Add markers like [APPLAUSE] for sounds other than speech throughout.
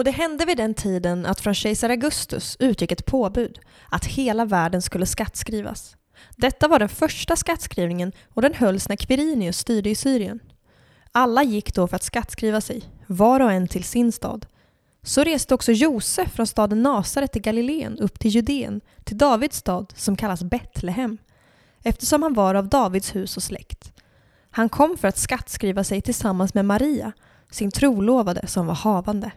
Och det hände vid den tiden att från kejsar Augustus utgick ett påbud att hela världen skulle skattskrivas. Detta var den första skattskrivningen och den hölls när Quirinius styrde i Syrien. Alla gick då för att skattskriva sig, var och en till sin stad. Så reste också Josef från staden Nasaret i Galileen upp till Judeen, till Davids stad som kallas Betlehem, eftersom han var av Davids hus och släkt. Han kom för att skattskriva sig tillsammans med Maria, sin trolovade som var havande.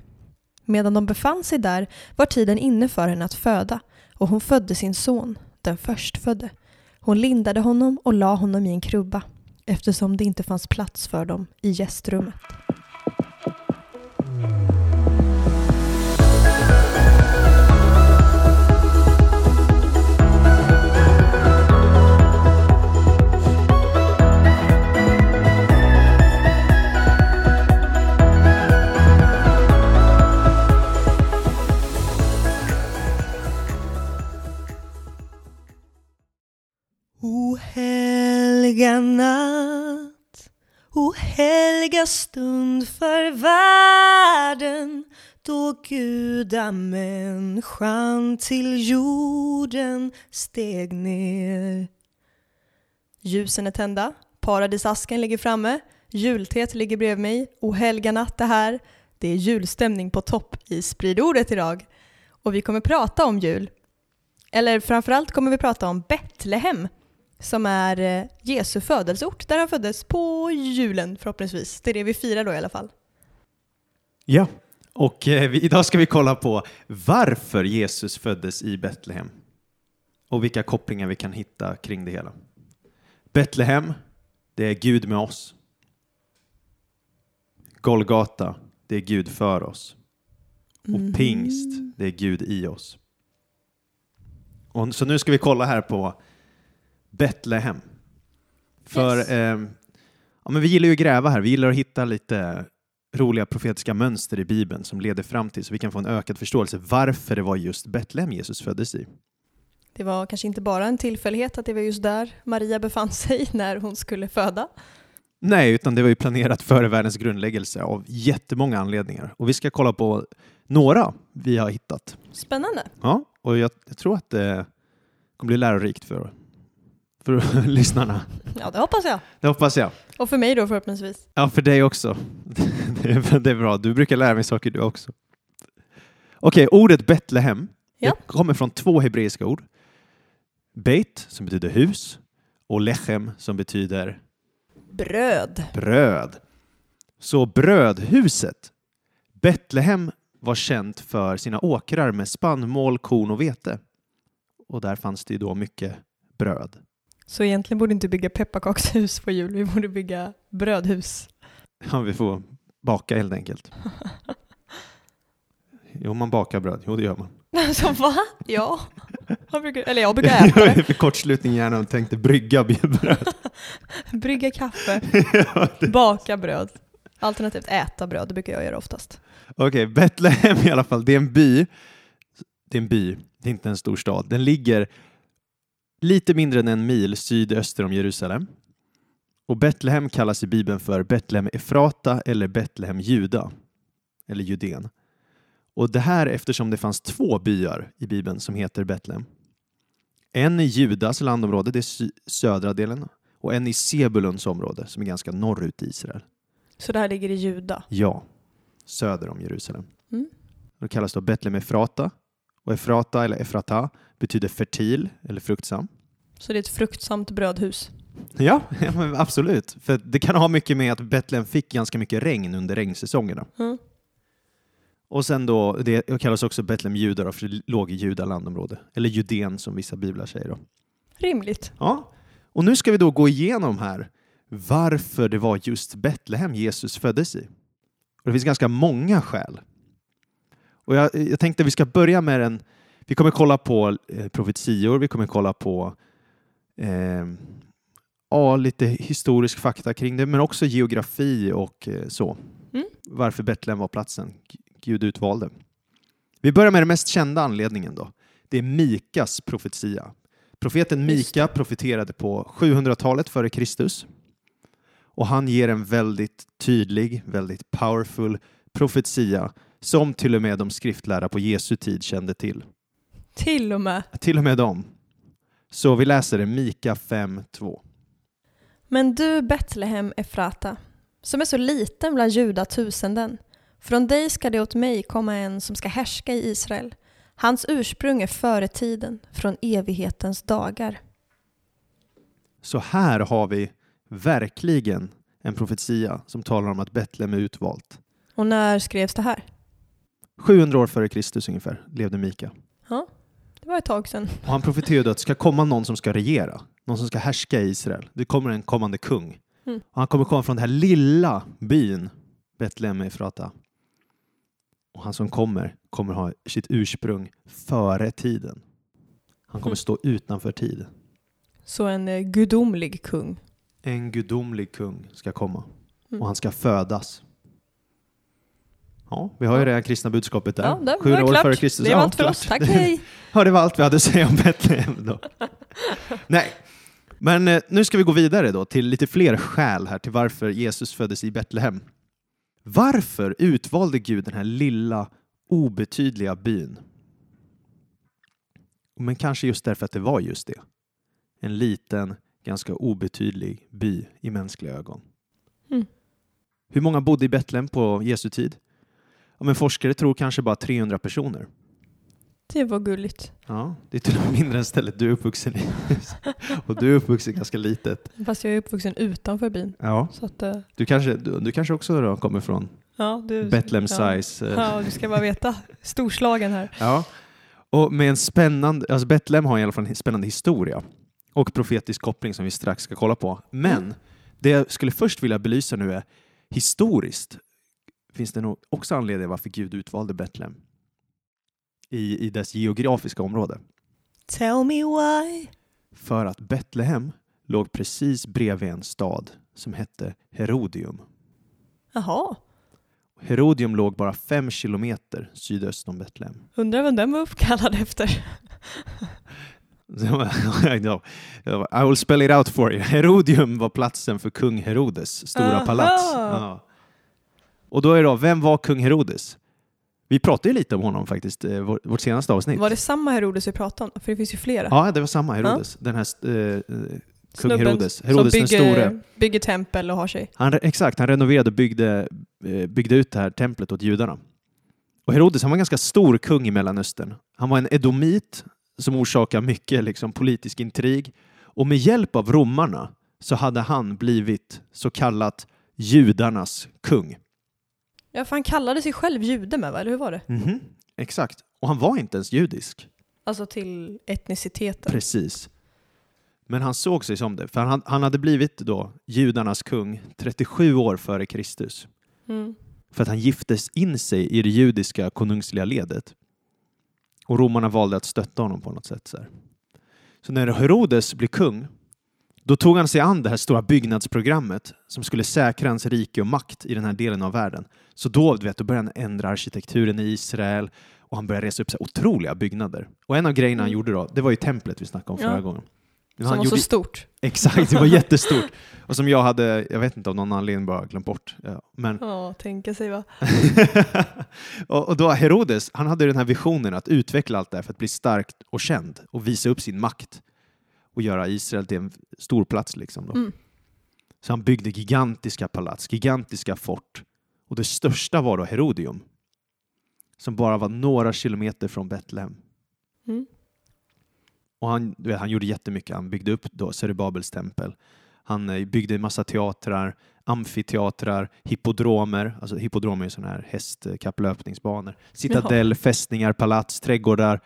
Medan de befann sig där var tiden inne för henne att föda och hon födde sin son, den förstfödde. Hon lindade honom och la honom i en krubba eftersom det inte fanns plats för dem i gästrummet. O helga natt, o helga stund för världen då gudamänniskan till jorden steg ner. Ljusen är tända, paradisasken ligger framme, julteet ligger bredvid mig, o helga natt är här. Det är julstämning på topp i Spridordet idag. Och vi kommer prata om jul. Eller framförallt kommer vi prata om Betlehem som är eh, Jesu födelseort där han föddes på julen förhoppningsvis. Det är det vi firar då i alla fall. Ja, och eh, idag ska vi kolla på varför Jesus föddes i Betlehem och vilka kopplingar vi kan hitta kring det hela. Betlehem, det är Gud med oss. Golgata, det är Gud för oss. Och pingst, det är Gud i oss. Och, så nu ska vi kolla här på Betlehem. För Yes. ehm, ja, men vi gillar ju att gräva här, vi gillar att hitta lite roliga profetiska mönster i Bibeln som leder fram till så vi kan få en ökad förståelse varför det var just Betlehem Jesus föddes i. Det var kanske inte bara en tillfällighet att det var just där Maria befann sig [LAUGHS] när hon skulle föda. Nej, utan det var ju planerat före världens grundläggelse av jättemånga anledningar. Och vi ska kolla på några vi har hittat. Spännande. Ja, och jag, jag tror att det kommer bli lärorikt för, för [LAUGHS] lyssnarna. Ja, det hoppas jag. Det hoppas jag. Och för mig då förhoppningsvis. Ja, för dig också. [LAUGHS] Det är, det är bra. Du brukar lära mig saker du också. Okej, ordet Betlehem Ja. kommer från två hebreiska ord. Beit, som betyder hus, och lechem, som betyder Bröd. bröd. Så brödhuset, Betlehem, var känt för sina åkrar med spannmål, korn och vete. Och där fanns det ju då mycket bröd. Så egentligen borde inte bygga pepparkakshus på jul, vi borde bygga brödhus. Ja, vi får baka helt enkelt. Jo, man bakar bröd. Jo, det gör man. [LAUGHS] Alltså va? Ja. Jag brukar, eller jag brukar [LAUGHS] äta det. för kortslutning gärna och tänkte brygga bröd. [LAUGHS] Brygga kaffe, Ja, det- baka bröd. Alternativt äta bröd, det brukar jag göra oftast. Okej, Betlehem i alla fall. Det är en by. Det är en by, det är inte en stor stad. Den ligger lite mindre än en mil sydöster om Jerusalem. Och Betlehem kallas i Bibeln för Betlehem Efrata eller Betlehem Juda, eller Judén. Och det här eftersom det fanns två byar i Bibeln som heter Betlehem. En i Judas landområde, det är södra delen, och en i Sebulons område som är ganska norrut i Israel. Så det här ligger i Juda. Ja, söder om Jerusalem. Mm. Det kallas då Betlehem Efrata. Och Efrata eller Efrata betyder fertil eller fruktsam. Så det är ett fruktsamt brödhus. Ja, [LAUGHS] ja absolut. För det kan ha mycket med att Betlehem fick ganska mycket regn under regnsäsongerna. Mm. Och sen då, det kallas också Betlehem Juda då, för det låg i Juda landområde. Eller Judén som vissa biblar säger då. Rimligt. Ja, och nu ska vi då gå igenom här varför det var just Betlehem Jesus föddes i. Och det finns ganska många skäl. Och jag, jag tänkte vi ska börja med en, vi kommer kolla på eh, profetior, vi kommer kolla på eh, ja, lite historisk fakta kring det, men också geografi och eh, så. Mm. Varför Betlehem var platsen Gud utvalde. Vi börjar med den mest kända anledningen då. Det är Mikas profetia. Profeten Mika profeterade på 700-talet före Kristus. Och han ger en väldigt tydlig, väldigt powerful profetia som till och med de skriftlärda på Jesu tid kände till. Till och med. Till och med dem. Så vi läser det, Mika 5.2. Men du Betlehem Efrata, som är så liten bland judatusenden, från dig ska det åt mig komma en som ska härska i Israel. Hans ursprung är före tiden, från evighetens dagar. Så här har vi verkligen en profetia som talar om att Betlehem är utvalt. Och när skrevs det här? 700 år före Kristus ungefär levde Mika. Ja, det var ett tag sedan. Och han profeterade att det ska komma någon som ska regera, någon som ska härska i Israel. Det kommer en kommande kung. Mm. Och han kommer komma från den här lilla byn Betlehem Efrata. Och han som kommer, kommer ha sitt ursprung före tiden. Han kommer Mm. stå utanför tid. Så en eh, gudomlig kung. En gudomlig kung ska komma Mm. och han ska födas. Ja, vi har ju det här kristna budskapet där. Ja, det Sju år klart. före Kristus. Det var allt för oss. Tack, hej! [LAUGHS] Ja, det var allt vi hade att säga om Betlehem då. Nej, men eh, nu ska vi gå vidare då till lite fler skäl här till varför Jesus föddes i Betlehem. Varför utvalde Gud den här lilla obetydliga byn? Men kanske just därför att det var just det. En liten, ganska obetydlig by i mänskliga ögon. Mm. Hur många bodde i Betlehem på Jesu tid? Ja, men forskare tror kanske bara 300 personer. Det var gulligt. Ja, det är till och med mindre än stället du är uppvuxen i. [LAUGHS] och du är uppvuxen ganska litet. Fast jag är uppvuxen utanför byn. Ja, Så att, eh, du kanske, du, du kanske också då kommer från ja, du, Betlehem ja. size. eh, Ja, du ska bara veta. Storslagen här. Ja. Och med en spännande, alltså Betlehem har i alla fall en spännande historia och profetisk koppling som vi strax ska kolla på. Men Mm. det jag skulle först vilja belysa nu är historiskt finns det nog också anledning varför Gud utvalde Betlehem i, i dess geografiska område. Tell me why. För att Betlehem låg precis bredvid en stad som hette Herodium. Jaha, Herodium låg bara fem kilometer sydöst om Betlehem. undrar vem den var uppkallad efter. [LAUGHS] I know. I will spell it out for you. Herodium var platsen för kung Herodes stora Aha. palats. Ja. Och då är det då, vem var kung Herodes? Vi pratade ju lite om honom faktiskt, eh, vår- vårt senaste avsnitt. Var det samma Herodes vi pratade om? För det finns ju flera. Ja, det var samma Herodes. Den här eh, kung Snubben Herodes. som Herodes den store. bygger, bygger tempel och har sig. Han, exakt, han renoverade och byggde, eh, byggde ut det här templet åt judarna. Och Herodes han var en ganska stor kung i Mellanöstern. Han var en edomit som orsakade mycket liksom, politisk intrig. Och med hjälp av romarna så hade han blivit så kallat judarnas kung. Ja, för han kallade sig själv jude med, va? eller hur var det? Mhm, Exakt. Och han var inte ens judisk. Alltså till etniciteten. Precis. Men han såg sig som det, för han, han hade blivit då judarnas kung 37 år före Kristus. Mm. för att han giftes in sig i det judiska konungsliga ledet. Och romarna valde att stötta honom på något sätt. Så, så när Herodes blev kung, då tog han sig an det här stora byggnadsprogrammet som skulle säkra hans rike och makt i den här delen av världen. Så då, du vet, då började han ändra arkitekturen i Israel och han började resa upp så otroliga byggnader. Och en av grejerna han Mm. gjorde då, det var ju templet vi snackade om förra Ja. gången. Men Som var gjorde, så stort. [LAUGHS] Exakt, det var jättestort. Och som jag hade, jag vet inte av någon anledning bara glömt bort. Ja, men Ja, tänka sig va. [LAUGHS] och, och då Herodes, han hade den här visionen att utveckla allt det här för att bli starkt och känd och visa upp sin makt och göra Israel till en stor plats. Liksom. Mm. Så han byggde gigantiska palats, gigantiska fort. Och det största var då Herodium, som bara var några kilometer från Betlehem. Mm. Och han, vet, han gjorde jättemycket. Han byggde upp då Zerubabels tempel. Han eh, byggde en massa teatrar, amfiteatrar, hippodromer. Alltså hippodromer är sådana här hästkapplöpningsbanor. Citadell, fästningar, palats, trädgårdar,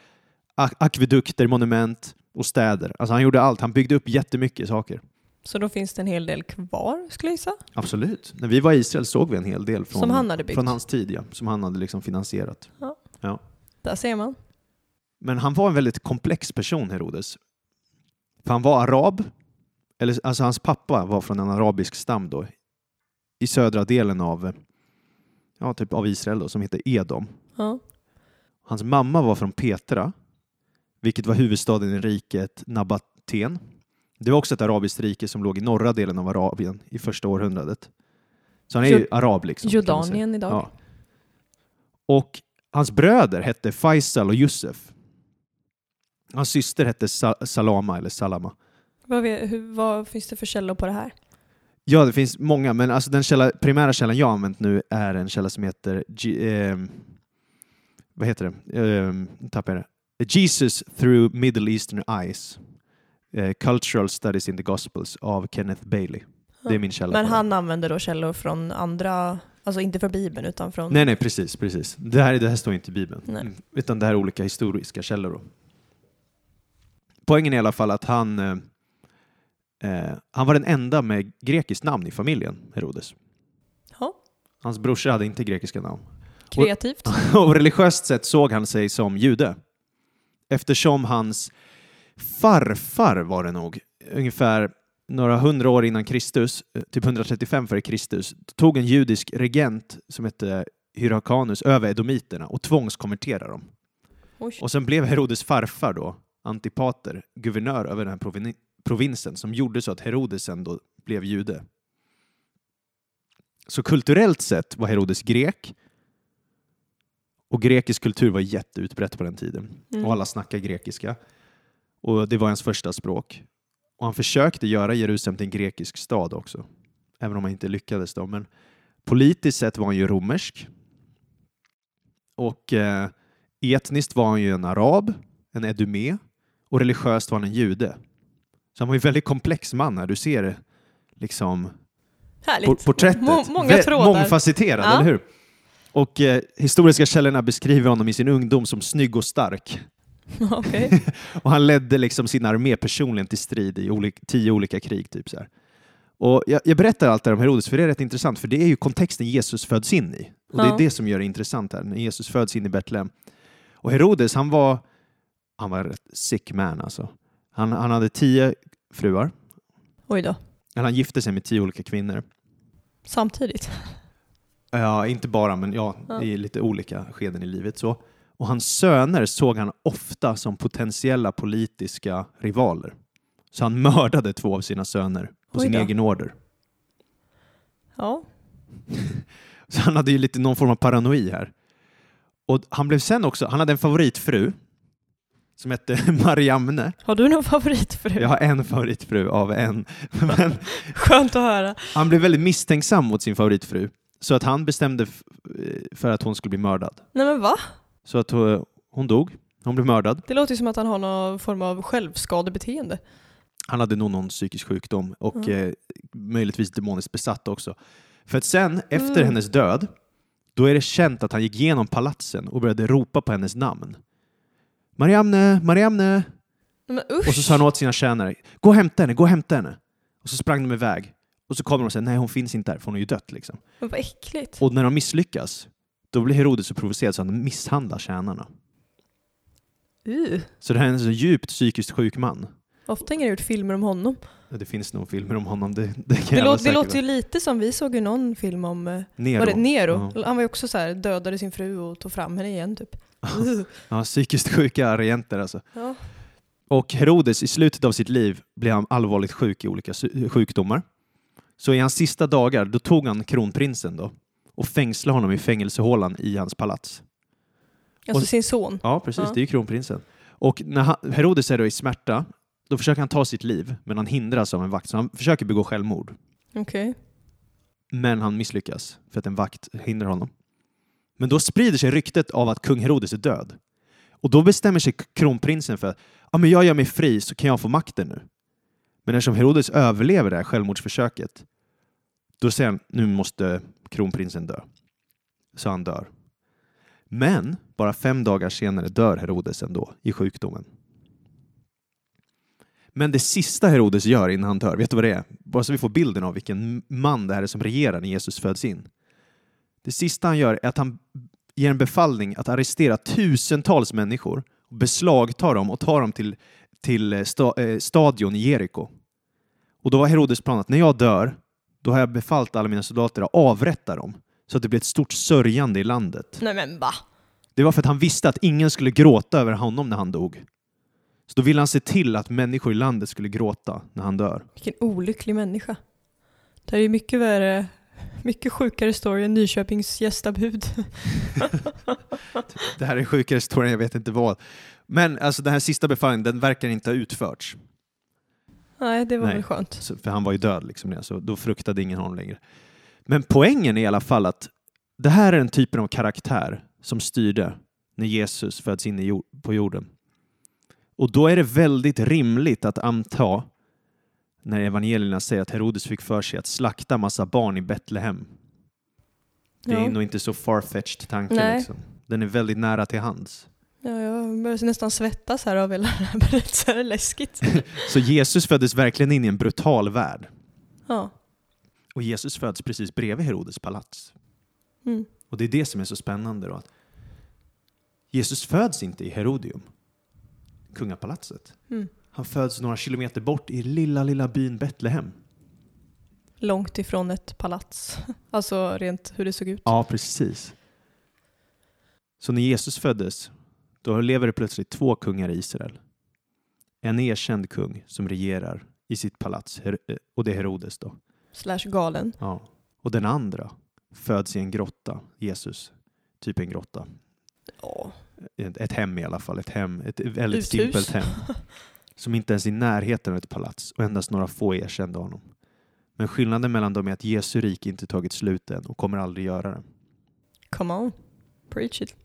ak- akvedukter, monument och städer. Alltså han gjorde allt. Han byggde upp jättemycket saker. Så då finns det en hel del kvar, skulle jag gissa. Absolut. När vi var i Israel såg vi en hel del från, Som han hade byggt. från hans tid, ja, som han hade liksom finansierat. Där ser man. Men han var en väldigt komplex person, Herodes. För han var arab, eller, alltså hans pappa var från en arabisk stam då, i södra delen av, ja, typ av Israel då, som heter Edom. Ja. Hans mamma var från Petra, vilket var huvudstaden i riket Nabaten. Det var också ett arabiskt rike som låg i norra delen av Arabien i första århundradet. Så han är ju arab liksom. Jordanien idag. Ja. Och hans bröder hette Faisal och Yusuf. Hans syster hette Sa- Salama eller Salama. Vad, vet, hur, vad finns det för källor på det här? Ja, det finns många, men alltså den källa, primära källan jag använt nu är en källa som heter G- ehm, vad heter det? Nu tappar jag det. Jesus through Middle Eastern Eyes. Eh, Cultural Studies in the Gospels av Kenneth Bailey. Det är min källa. Men han använder då källor från andra, alltså inte från Bibeln utan från... Nej, nej, precis, precis. Det här, det här står inte i Bibeln, Nej. Mm, utan det här är olika historiska källor. Då. Poängen är i alla fall att han, eh, eh, han var den enda med grekiskt namn i familjen, Herodes. Ja, Hans brorsor hade inte grekiska namn. kreativt. [LAUGHS] Och religiöst sett såg han sig som jude. Eftersom hans farfar var det nog, ungefär några hundra år innan Kristus, eh, typ 135 före Kristus, tog en judisk regent som hette Hyrkanus över edomiterna och tvångskonverterade dem. Oj. Och sen blev Herodes farfar då, Antipater, guvernör över den här provin- provinsen som gjorde så att Herodes sen då blev jude. Så kulturellt sett var Herodes grek och grekisk kultur var jätteutbrett på den tiden. Mm. Och alla snackade grekiska. Och det var hans första språk. Och han försökte göra Jerusalem till en grekisk stad också. Även om han inte lyckades då. Men politiskt sett var han ju romersk. Och eh, etniskt var han ju en arab, en edumé. Och religiöst var han en jude. Så han var ju en väldigt komplex man här. Du ser liksom Härligt. por- porträttet. Må- många trådar. Mångfacetterad, Ja. eller hur? Och eh, historiska källorna beskriver honom i sin ungdom som snygg och stark. [LAUGHS] Okej. [LAUGHS] Och han ledde liksom sin armé personligen till strid i olika, tio olika krig. Typ så här. Och jag, jag berättar allt det här om Herodes för det är rätt intressant, för det är ju kontexten Jesus föds in i. Och det Ja. är det som gör det intressant här, när Jesus föds in i Betlehem. Och Herodes, han var, han var rätt sick man alltså. Han, han hade tio fruar, Oj då. eller han gifte sig med tio olika kvinnor. Samtidigt. [LAUGHS] Ja, inte bara, men ja, Ja. i lite olika skeden i livet. Så. Och hans söner såg han ofta som potentiella politiska rivaler. Så han mördade två av sina söner på sin egen order. Ja. [LAUGHS] Så han hade ju lite någon form av paranoid här. Och han blev sen också, han hade en favoritfru som hette [LAUGHS] Mariamne. Har du någon favoritfru? Jag har en favoritfru av en. [LAUGHS] Men Skönt att höra. han blev väldigt misstänksam mot sin favoritfru. Så att han bestämde f- för att hon skulle bli mördad. Nej men va? Så att hon, hon dog. Hon blev mördad. Det låter ju som att han har någon form av självskadebeteende. Han hade nog någon psykisk sjukdom och Mm. eh, möjligtvis demoniskt besatt också. För att sen, efter Mm. hennes död, då är det känt att han gick igenom palatsen och började ropa på hennes namn. Mariamne, Mariamne! Men! Och så sa han åt sina tjänare, gå och hämta henne, gå och hämta henne. Och så sprang de iväg. Och så kommer de och säger, nej hon finns inte här, för hon är ju dött liksom. Men vad äckligt. Och när de misslyckas, då blir Herodes så provocerad så han misshandlar tjänarna. Uh. Så det här är en så djupt psykiskt sjuk man. Ofta har jag gjort filmer om honom. Det finns nog filmer om honom, det, det kan Det, jag det låter ju lite som, vi såg ju någon film om, eh, Nero. var det Nero? Ja. Han var ju också så här, dödade sin fru och tog fram henne igen typ. Ja, psykiskt sjuka regenter alltså. Ja. Och Herodes, i slutet av sitt liv, blev han allvarligt sjuk i olika sjukdomar. Så i hans sista dagar, då tog han kronprinsen då och fängslade honom i fängelsehålan i hans palats. Alltså Och- sin son. Ja, precis. Ja. Det är ju kronprinsen. Och när han, Herodes är då i smärta, då försöker han ta sitt liv, men han hindras av en vakt. Så han försöker begå självmord. Okej. Men han misslyckas för att en vakt hindrar honom. Men då sprider sig ryktet av att kung Herodes är död. Och då bestämmer sig kronprinsen för att ja, men jag gör mig fri så kan jag få makten nu. Men eftersom Herodes överlever det här självmordsförsöket, då säger han nu måste kronprinsen dö. Så han dör. Men bara fem dagar senare dör Herodes ändå i sjukdomen. Men det sista Herodes gör innan han dör, vet du vad det är? Bara så vi får bilden av vilken man det här är som regerar när Jesus föds in. Det sista han gör är att han ger en befallning att arrestera tusentals människor, beslagta dem och ta dem till, till sta, eh, stadion i Jeriko. Och då var Herodes plan att när jag dör, då har jag befallt alla mina soldater att avrätta dem, så att det blir ett stort sörjande i landet. Nej men va? Det var för att han visste att ingen skulle gråta över honom när han dog. Så då ville han se till att människor i landet skulle gråta när han dör. Vilken olycklig människa. Det är ju mycket värre, Mycket sjukare story än Nyköpings gästabud. [LAUGHS] Det här är en sjukare historia, jag vet inte vad. Men alltså den här sista befallningen, den verkar inte ha utförts. Nej, det var Nej. väl skönt. Så- För han var ju död, liksom, så då fruktade ingen honom längre. Men poängen är i alla fall att det här är den typen av karaktär som styrde när Jesus föds in jord, på jorden. Och då är det väldigt rimligt att anta när evangelierna säger att Herodes fick för sig att slakta massa barn i Betlehem. Det är Ja. nog inte så farfetched tanke. Liksom. Den är väldigt nära till hands. Ja, jag börjar nästan svettas här av hela den här berättelsen. Det är läskigt. [LAUGHS] Så Jesus föddes verkligen in i en brutal värld. Ja. Och Jesus föds precis bredvid Herodes palats. Mm. Och det är det som är så spännande. Då, att Jesus föds inte i Herodium, kungapalatset. Mm. Han föds några kilometer bort i lilla, lilla byn Betlehem. Långt ifrån ett palats. [LAUGHS] Alltså rent hur det såg ut. Ja, precis. Så när Jesus föddes, då lever det plötsligt två kungar i Israel. En erkänd kung som regerar i sitt palats, eh, och det är Herodes då. Slash galen. Ja. Och den andra föds i en grotta, Jesus. Typ en grotta. Ja. Ett, ett hem i alla fall, ett hem, ett väldigt Uthus. simpelt hem. [LAUGHS] Som inte ens är i närheten av ett palats och endast några få erkände honom. Men skillnaden mellan dem är att Jesu rike inte tagit slut än och kommer aldrig göra det. Come on. Preach it.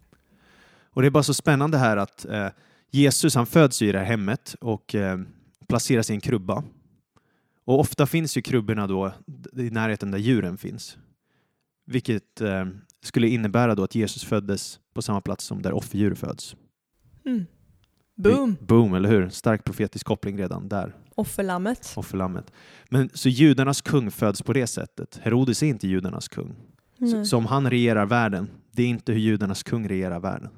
Och det är bara så spännande här att eh, Jesus han föds i det här hemmet och eh, placeras i en krubba. Och ofta finns ju krubborna då i närheten där djuren finns. Vilket eh, skulle innebära då att Jesus föddes på samma plats som där offerdjur föds. Mm. Boom. Boom, eller hur? Stark profetisk koppling redan där, Offerlammet. offerlammet. Men så judarnas kung föds på det sättet. Herodes är inte judarnas kung. Så, Nej. som han regerar världen, det är inte hur judarnas kung regerar världen.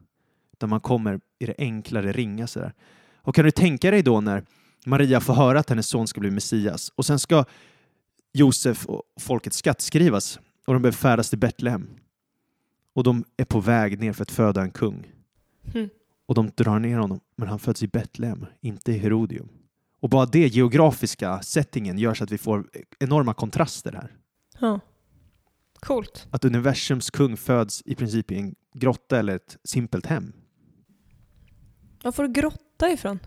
Utan man kommer i det enklare ringa sådär. Och kan du tänka dig då när Maria får höra att hennes son ska bli Messias och sen ska Josef och folket skattskrivas och de behöver färdas till Betlehem. Och de är på väg ner för att föda en kung. Mm. Och de drar ner honom, men han föds i Betlehem, inte i Herodium. Och bara det geografiska settingen gör så att vi får enorma kontraster här. Ja. Coolt. Att universums kung föds i princip i en grotta eller ett simpelt hem. Var får du grotta ifrån?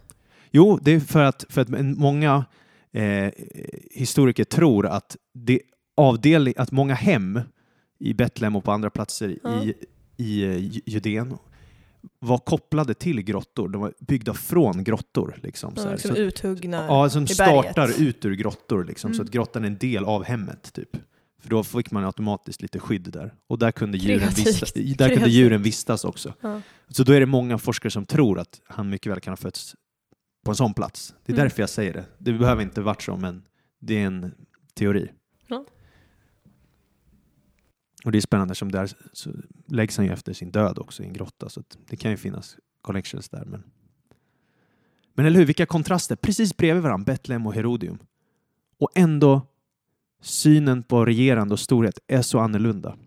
Jo, det är för att, för att många eh, historiker tror att, det avdelning, att många hem i Betlehem och på andra platser Ja. i, i eh, Ju- Judeen var kopplade till grottor. De var byggda från grottor. Liksom, så Ja, här. liksom så, uthuggna ja, som i startar berget. ut ur grottor, liksom, så Mm. att grottan är en del av hemmet. Typ. För då fick man automatiskt lite skydd där. Och där kunde djuren, vistas, där kunde djuren vistas också. Ja. Så då är det många forskare som tror att han mycket väl kan ha fötts på en sån plats. Det är Mm. därför jag säger det. Det behöver inte varit så, men det är en teori. Ja. Och det är spännande som där så läggs han ju efter sin död också i en grotta, så det kan ju finnas connections där. Men, men eller hur, vilka kontraster. Precis bredvid varandra, Betlehem och Herodium. Och ändå synen på regerande och storhet är så annorlunda.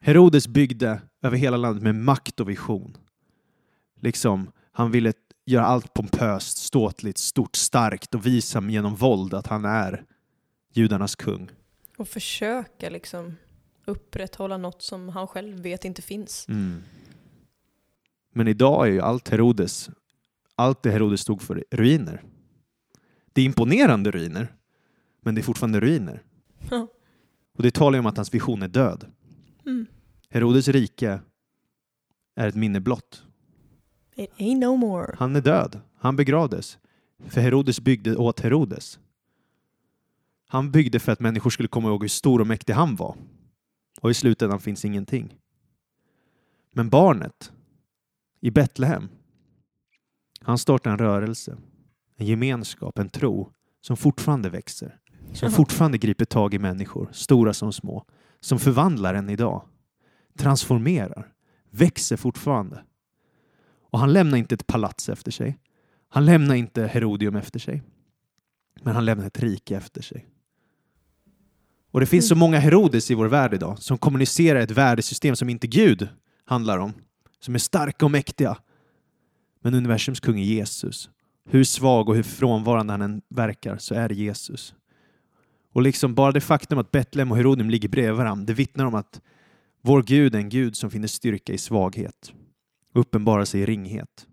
Herodes byggde över hela landet med makt och vision. Liksom, han ville göra allt pompöst, ståtligt, stort, starkt och visa genom våld att han är judarnas kung. Och försöka liksom upprätthålla något som han själv vet inte finns. Mm. Men idag är ju allt Herodes, allt det Herodes stod för ruiner. Det är imponerande ruiner, men det är fortfarande ruiner. Och det talar ju om att hans vision är död. Mm. Herodes rike är ett minne blott. It ain't no more. Han är död. Han begravdes. För Herodes byggde åt Herodes. Han byggde för att människor skulle komma ihåg hur stor och mäktig han var. Och i slutändan finns ingenting. Men barnet i Betlehem, han startar en rörelse, en gemenskap, en tro som fortfarande växer. Som fortfarande griper tag i människor, stora som små. Som förvandlar en idag. Transformerar. Växer fortfarande. Och han lämnar inte ett palats efter sig. Han lämnar inte Herodium efter sig. Men han lämnar ett rike efter sig. Och det finns så många Herodes i vår värld idag som kommunicerar ett värdesystem som inte Gud handlar om. Som är starka och mäktiga. Men universums kung är Jesus. Hur svag och hur frånvarande han än verkar så är det Jesus. Och liksom bara det faktum att Betlehem och Herodium ligger bredvid varandra, det vittnar om att vår Gud är en Gud som finner styrka i svaghet och uppenbarar sig i ringhet.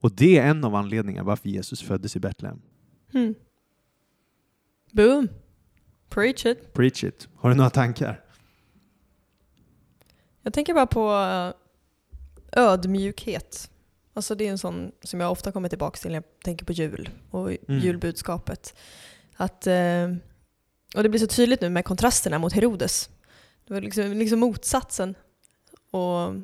Och det är en av anledningarna varför Jesus föddes i Betlehem. Mm. Boom. Preach it. Preach it. Har du några tankar? Jag tänker bara på eh, ödmjukhet. Alltså det är en sån som jag ofta kommer tillbaka till när jag tänker på jul och Mm. julbudskapet. Att, eh, och det blir så tydligt nu med kontrasterna mot Herodes. Det var liksom, liksom motsatsen. Och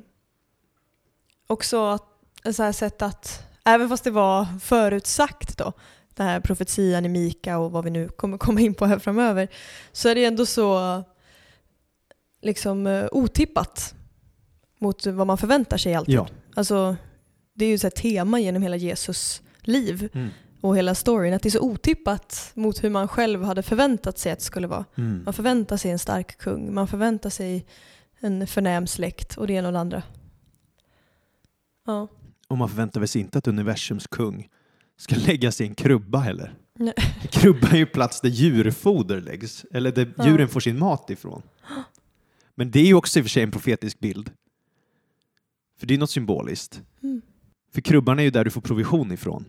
också att, ett så här sätt att, även fast det var förutsagt då, den här profetian i Mika och vad vi nu kommer komma in på här framöver, så är det ändå så liksom eh, otippat mot vad man förväntar sig alltid. Ja. Alltså, det är ju här tema genom hela Jesus liv Mm. Och hela storyn, att det är så otippat mot hur man själv hade förväntat sig att det skulle vara. Mm. Man förväntar sig en stark kung, man förväntar sig en förnäm släkt och det ena och det andra. Ja. Och man förväntar sig inte att universums kung ska [LAUGHS] lägga sig i en krubba heller. Nej. [LAUGHS] Krubba är ju plats där djurfoder läggs, eller där Ja. djuren får sin mat ifrån. [GASPS] Men det är ju också i och för sig en profetisk bild. För det är något symboliskt. Mm. För krubban är ju där du får provision ifrån.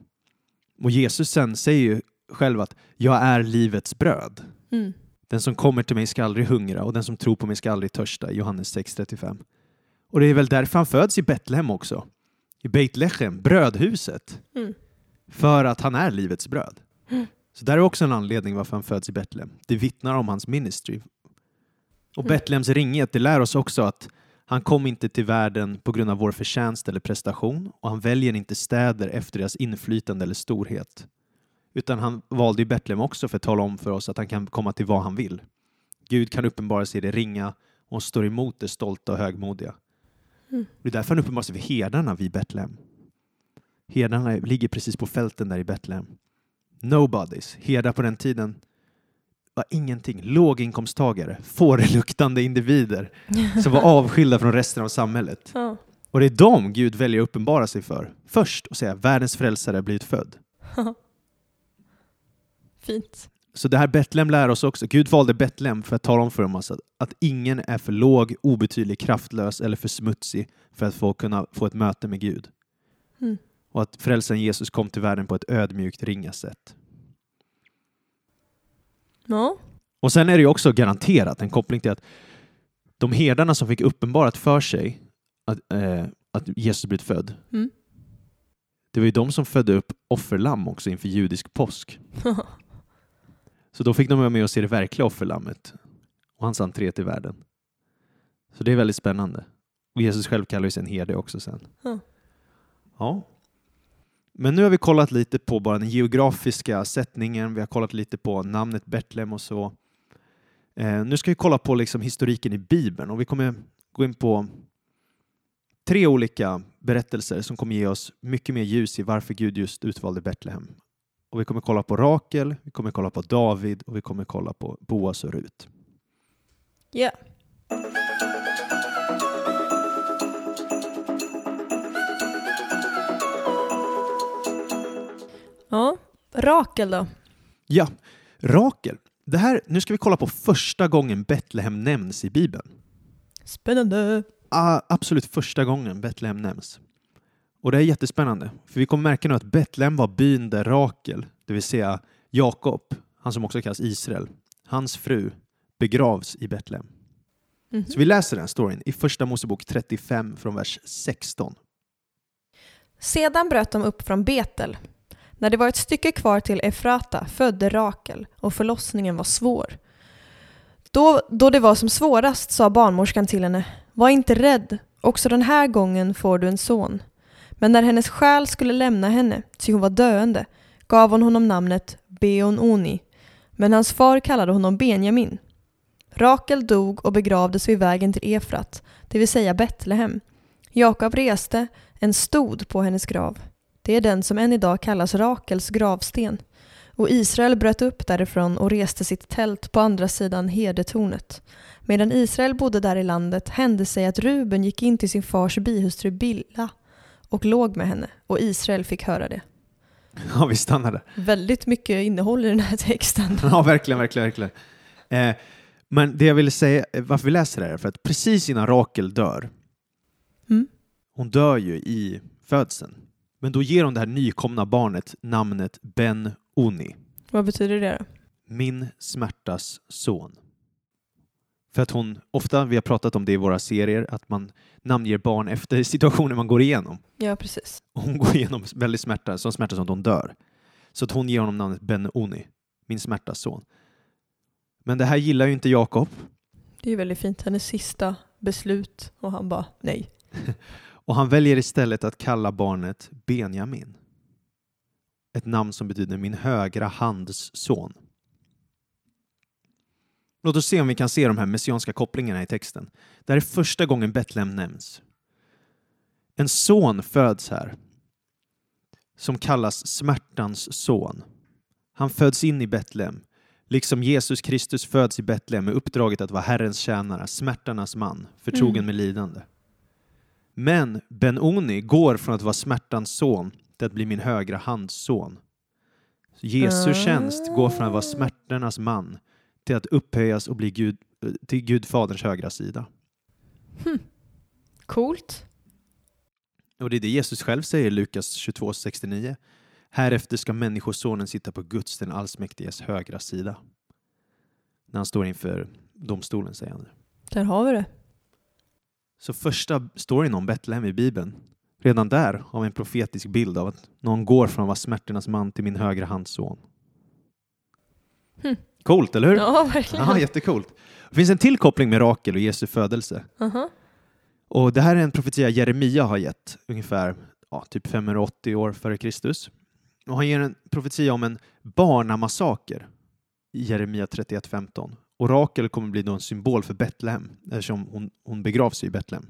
Och Jesus sen säger ju själv att jag är livets bröd. Mm. Den som kommer till mig ska aldrig hungra och den som tror på mig ska aldrig törsta. Johannes 6.35. Och det är väl därför han föds i Betlehem också. I Beit Lechem, brödhuset. Mm. För att han är livets bröd. Mm. Så där är också en anledning varför han föds i Betlehem. Det vittnar om hans ministry. Och Mm. Betlehems ringhet, det lär oss också att han kom inte till världen på grund av vår förtjänst eller prestation och han väljer inte städer efter deras inflytande eller storhet. Utan han valde i Betlehem också för att tala om för oss att han kan komma till vad han vill. Gud kan uppenbara sig i det ringa och står emot det stolta och högmodiga. Mm. Det är därför han uppenbarar sig för herdarna vid Betlehem. Herdarna ligger precis på fälten där i Betlehem. Nobodies, herdar på den tiden var ingenting. Låginkomsttagare, fåreluktande individer som var avskilda från resten av samhället. Ja. Och det är dem Gud väljer att uppenbara sig för först och säga världens frälsare blivit född. Fint. Så det här Betlehem lär oss också. Gud valde Betlehem för att tala om för oss att, att ingen är för låg, obetydlig, kraftlös eller för smutsig för att få kunna få ett möte med Gud. Mm. Och att frälsaren Jesus kom till världen på ett ödmjukt, ringa sätt. Ja. Och sen är det ju också garanterat en koppling till att de herdarna som fick uppenbarat för sig att, eh, att Jesus blivit född, Mm. det var ju de som födde upp offerlamm också inför judisk påsk. [LAUGHS] Så då fick de vara med och se det verkliga offerlammet och hans entré till världen. Så det är väldigt spännande. Och Jesus själv kallar ju sig en herde också sen. Ja. Men nu har vi kollat lite på bara den geografiska sättningen, vi har kollat lite på namnet Betlehem och så. Eh, nu ska vi kolla på liksom historiken i Bibeln och vi kommer gå in på tre olika berättelser som kommer ge oss mycket mer ljus i varför Gud just utvalde Betlehem. Och vi kommer kolla på Rakel, vi kommer kolla på David och vi kommer kolla på Boas och Rut. Ja. Ja, Rakel då? Ja, Rakel. Det här, nu ska vi kolla på första gången Betlehem nämns i Bibeln. Spännande. Ah, absolut första gången Betlehem nämns. Och det är jättespännande, för vi kommer märka nu att Betlehem var byn där Rakel, det vill säga Jakob, han som också kallas Israel, hans fru, begravs i Betlehem. Mhm. Så vi läser den storyn i Första Mosebok 35 från vers 16. Sedan bröt de upp från Betel. När det var ett stycke kvar till Efrata födde Rakel och förlossningen var svår. Då, då det var som svårast sa barnmorskan till henne, var inte rädd, också den här gången får du en son. Men när hennes själ skulle lämna henne, ty hon var döende, gav hon honom namnet Beon-Oni, men hans far kallade honom Benjamin. Rakel dog och begravdes vid vägen till Efrat, det vill säga Betlehem. Jakob reste en stod på hennes grav. Det är den som än idag kallas Rakels gravsten. Och Israel bröt upp därifrån och reste sitt tält på andra sidan herdetornet. Medan Israel bodde där i landet hände sig att Ruben gick in till sin fars bihustru Billa och låg med henne och Israel fick höra det. [LAUGHS] Ja, vi stannar där. Väldigt mycket innehåll i den här texten. [LAUGHS] Ja, verkligen, verkligen, verkligen. Eh, men det jag ville säga, eh, varför vi läser det här, är för att precis innan Rakel dör, Mm. hon dör ju i födseln, men då ger hon det här nykomna barnet namnet Ben-Oni, Vad betyder det då? min smärtas son. För att hon, ofta, vi har pratat om det i våra serier, att man namnger barn efter [LAUGHS] situationer man går igenom. Ja, precis. Hon går igenom väldigt smärta, så smärta som att hon dör. Så att hon ger honom namnet Ben-Oni, min smärtas son. Men det här gillar ju inte Jakob. Det är ju väldigt fint. Hennes sista beslut och han bara nej. [LAUGHS] Och han väljer istället att kalla barnet Benjamin. Ett namn som betyder min högra hands son. Låt oss se om vi kan se de här messianska kopplingarna i texten. Det här är första gången Betlehem nämns. En son föds här som kallas smärtans son. Han föds in i Betlehem, liksom Jesus Kristus föds i Betlehem med uppdraget att vara Herrens tjänare, smärtarnas man, förtrogen Mm. med lidande. Men Ben-Oni går från att vara smärtans son till att bli min högra hands son. Jesu Ah. tjänst går från att vara smärtornas man till att upphöjas och bli Gud, till Gud faderns högra sida. Coolt. Och det är det Jesus själv säger i Lukas 22.69. Härefter ska Människosonen sitta på Guds, den allsmäktiges högra sida. När han står inför domstolen, säger han. Där har vi det. Så första storyn om Betlehem i Bibeln, redan där har vi en profetisk bild av att någon går från att vara smärtornas man till min högra hands son. Hm. Coolt, eller hur? Ja, verkligen. Ja, jättecoolt. Det finns en till koppling med Rakel och Jesu födelse. Aha. Och det här är en profetia Jeremia har gett ungefär ja, typ 580 år före Kristus. Och han ger en profetia om en barnamassaker i Jeremia 31.15. Och Rakel kommer bli då en symbol för Betlehem eftersom hon, hon begravs i Betlehem.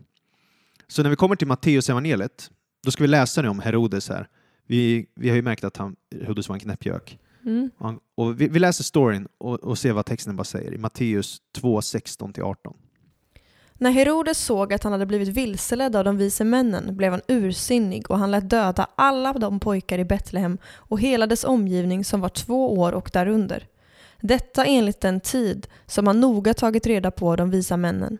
Så när vi kommer till Matteus evangeliet, då ska vi läsa nu om Herodes här. Vi, vi har ju märkt att han, Herodes var en knäppjök. Mm. Han- Och vi, vi läser storyn och, och ser vad texten bara säger i Matteus 2, 16-18. När Herodes såg att han hade blivit vilseledd av de vise männen blev han ursinnig och han lät döda alla de pojkar i Betlehem och hela dess omgivning som var två år och därunder. Detta enligt den tid som han noga tagit reda på de visa männen.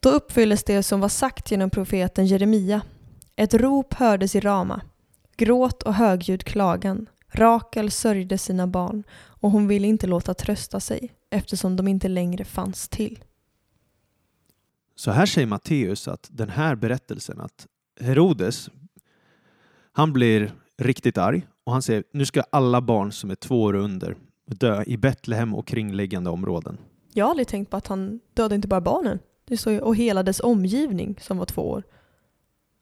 Då uppfylldes det som var sagt genom profeten Jeremia. Ett rop hördes i Rama, gråt och högljudd klagan. Rakel sörjde sina barn och hon ville inte låta trösta sig eftersom de inte längre fanns till. Så här säger Matteus att den här berättelsen att Herodes, han blir riktigt arg och han säger nu ska alla barn som är två år under dö i Betlehem och kringliggande områden. Jag har aldrig tänkt på att han dödade inte bara barnen. Det står och hela dess omgivning som var två år.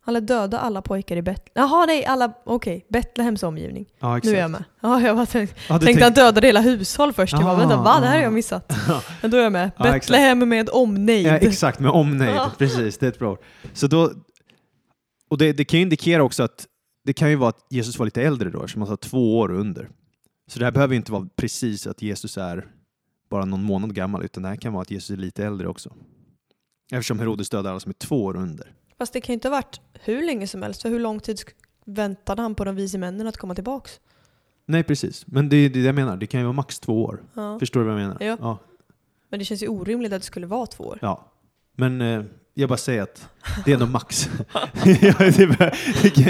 Han lät döda alla pojkar i Betlehem. Jaha nej, alla, okej, Betlehems omgivning. Ja, Nu är jag med. Ja, jag bara tänkte, Ja, tänkte han tänk- dödade hela hushåll först. Jag bara, Ah, vänta, va? Det här har jag missat. [LAUGHS] Men då är jag med. Ja. Betlehem med omnejd. Ja, exakt, med omnejd. Precis, det är ett bra ord. Så då, och det, det kan ju indikera också att det kan ju vara att Jesus var lite äldre då, eftersom han var två år under. Så det här behöver inte vara precis att Jesus är bara någon månad gammal, utan det här kan vara att Jesus är lite äldre också. Eftersom Herodes dödade alla som är två år under. Fast det kan ju inte ha varit hur länge som helst. För hur lång tid väntade han på de vise männen att komma tillbaks? Nej, precis. Men det är det jag menar. Det kan ju vara max två år. Ja. Förstår du vad jag menar? Ja. Ja. Men det känns ju orimligt att det skulle vara två år. ja. Men eh, jag bara säger att det är ändå max. [LAUGHS] [LAUGHS] ja, det bara,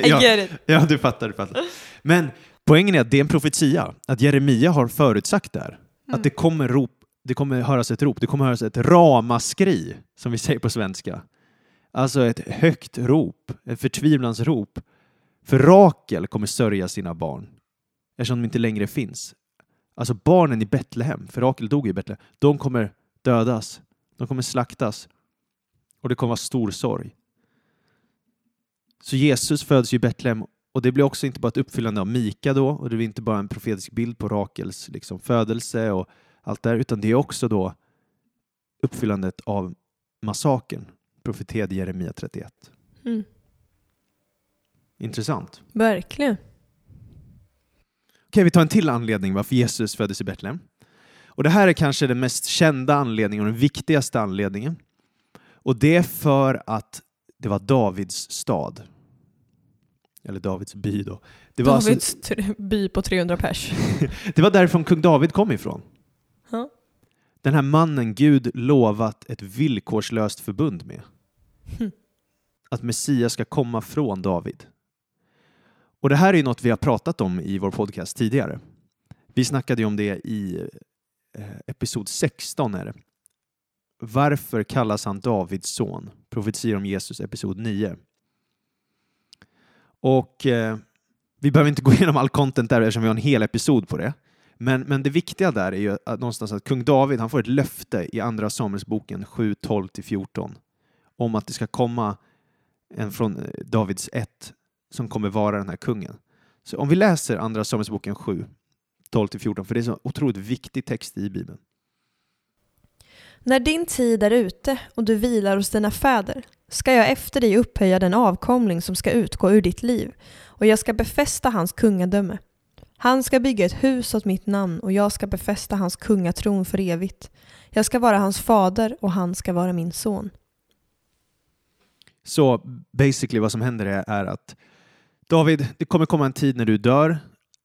ja, ja, du fattar, du fattar. Men poängen är att det är en profetia. Att Jeremia har förutsagt det här. Mm. Att det kommer, rop, det kommer höras ett rop, det kommer höras ett ramaskri, som vi säger på svenska. Alltså ett högt rop, ett förtvivlans rop. För Rakel kommer sörja sina barn, eftersom de inte längre finns. Alltså barnen i Betlehem, för Rakel dog i Betlehem, de kommer dödas, de kommer slaktas och det kommer vara stor sorg. Så Jesus föds i Betlehem och det blir också inte bara ett uppfyllande av Mika då och det blir inte bara en profetisk bild på Rakels liksom, födelse och allt det här, utan det är också då uppfyllandet av massakern, profeterad i Jeremia 31. Mm. Intressant. Verkligen. Okej, vi tar en till anledning varför Jesus föddes i Betlehem. Och det här är kanske den mest kända anledningen och den viktigaste anledningen. Och det är för att det var Davids stad. Eller Davids by då. Det var, alltså, Davids tr- by på 300 pers. [LAUGHS] det var därifrån kung David kom ifrån. Ja. Den här mannen Gud lovat ett villkorslöst förbund med. Hm. Att Messias ska komma från David. Och det här är något vi har pratat om i vår podcast tidigare. Vi snackade om det i eh, episod 16 är det. Varför kallas han Davids son? Profetier om Jesus, episod 9. Och eh, vi behöver inte gå [LAUGHS] igenom all content där eftersom vi har en hel episod på det. Men, men det viktiga där är ju att någonstans att kung David han får ett löfte i Andra Samuelsboken 7, 12-14 om att det ska komma en från eh, Davids ett som kommer vara den här kungen. Så om vi läser Andra Samuelsboken 7, 12-14, för det är en så otroligt viktig text i Bibeln. När din tid är ute och du vilar hos dina fäder ska jag efter dig upphöja den avkomling som ska utgå ur ditt liv och jag ska befästa hans kungadöme. Han ska bygga ett hus åt mitt namn och jag ska befästa hans kungatron för evigt. Jag ska vara hans fader och han ska vara min son. Så basically vad som händer är, är att David, det kommer komma en tid när du dör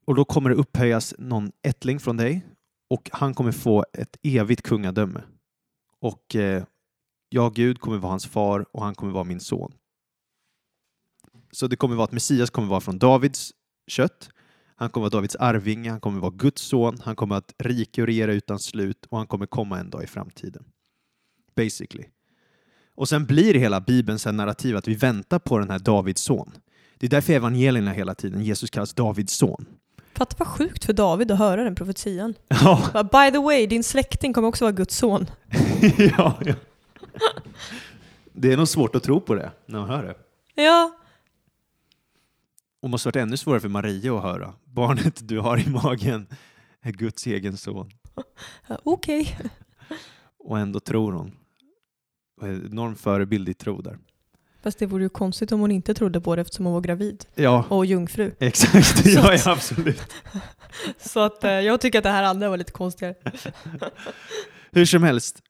och då kommer det upphöjas någon ättling från dig och han kommer få ett evigt kungadöme. Och eh, jag, Gud, kommer vara hans far och han kommer vara min son. Så det kommer vara att Messias kommer vara från Davids kött. Han kommer vara Davids arvinge, han kommer vara Guds son, han kommer att rika och regera utan slut och han kommer komma en dag i framtiden. Basically. Och sen blir hela Bibelns narrativ att vi väntar på den här Davids son. Det är därför evangelierna hela tiden, Jesus kallas Davids son. Fatta vad sjukt för David att höra den profetian. Ja, By the way, din släkting kommer också vara Guds son. [LAUGHS] ja, ja. Det är nog svårt att tro på det när man hör det. Ja, Och måste varit ännu svårare för Maria att höra. Barnet du har i magen är Guds egen son. okej. Och ändå tror hon. Enorm förebild i tro där. Fast det vore ju konstigt om hon inte trodde på det eftersom hon var gravid Ja, och jungfru. exakt. [LAUGHS] Ja, ja, absolut. Så att eh, jag tycker att det här andra var lite konstigare. Hur som helst,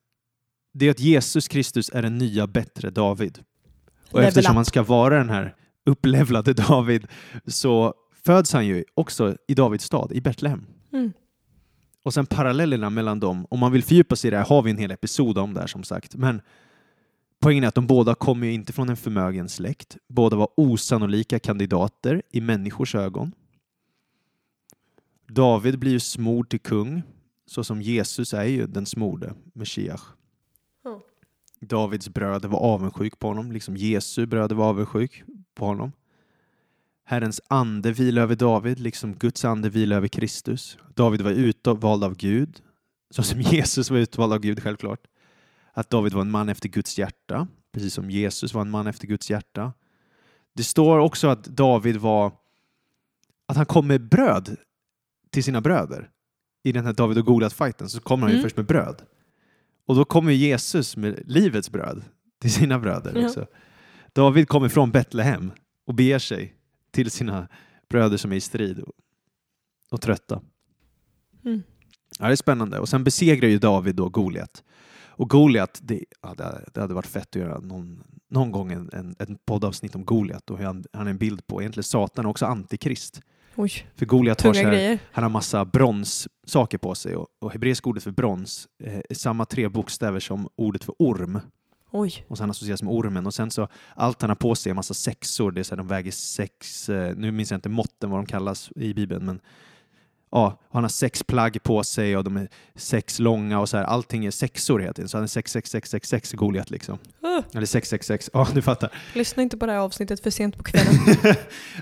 det är att Jesus Kristus är den nya bättre David. Och Level eftersom up. han ska vara den här upplevlade David så föds han ju också i Davids stad, i Betlehem. Mm. Och sen parallellerna mellan dem, om man vill fördjupa sig i det här har vi en hel episod om det här som sagt. Men poängen är att de båda kommer inte från en förmögen släkt. Båda var osannolika kandidater i människors ögon. David blir ju smord till kung, så som Jesus är ju den smorde, Meshiach. Davids bröder var avundsjuk på honom, liksom Jesu bröder var avundsjuk på honom. Herrens ande vilar över David, liksom Guds ande vilar över Kristus. David var utvald av Gud, så som [LAUGHS] Jesus var utvald av Gud självklart. Att David var en man efter Guds hjärta, precis som Jesus var en man efter Guds hjärta. Det står också att David var, att han kom med bröd till sina bröder. I den här David och Goliat-fighten så kommer han ju Mm. först med bröd. Och då kommer Jesus med livets bröd till sina bröder Ja. också. David kommer från Betlehem och beger sig till sina bröder som är i strid och, och trötta. Mm. Ja, det är spännande. Och sen besegrar ju David då Goliat. Och Goliat, det, ja, det, hade varit fett att göra någon, någon gång en, en, en poddavsnitt om Goliat och hur han, han är en bild på egentligen Satan och också antikrist. Oj, För Goliat har, så här, han har massa bronssaker på sig och, och hebreiska ordet för brons eh, är samma tre bokstäver som ordet för orm. Oj. Och sen associeras med ormen och sen så allt han har på sig är massa sexor, det är så här, de väger sex, eh, nu minns jag inte måtten vad de kallas i Bibeln men ja, han har sex plagg på sig och de är sex långa och så här, allting är sexor hela tiden. Så han är 66666 Goliat liksom. Uh, Eller 666, ja du fattar. lyssna inte på det här avsnittet för sent på kvällen. [LAUGHS]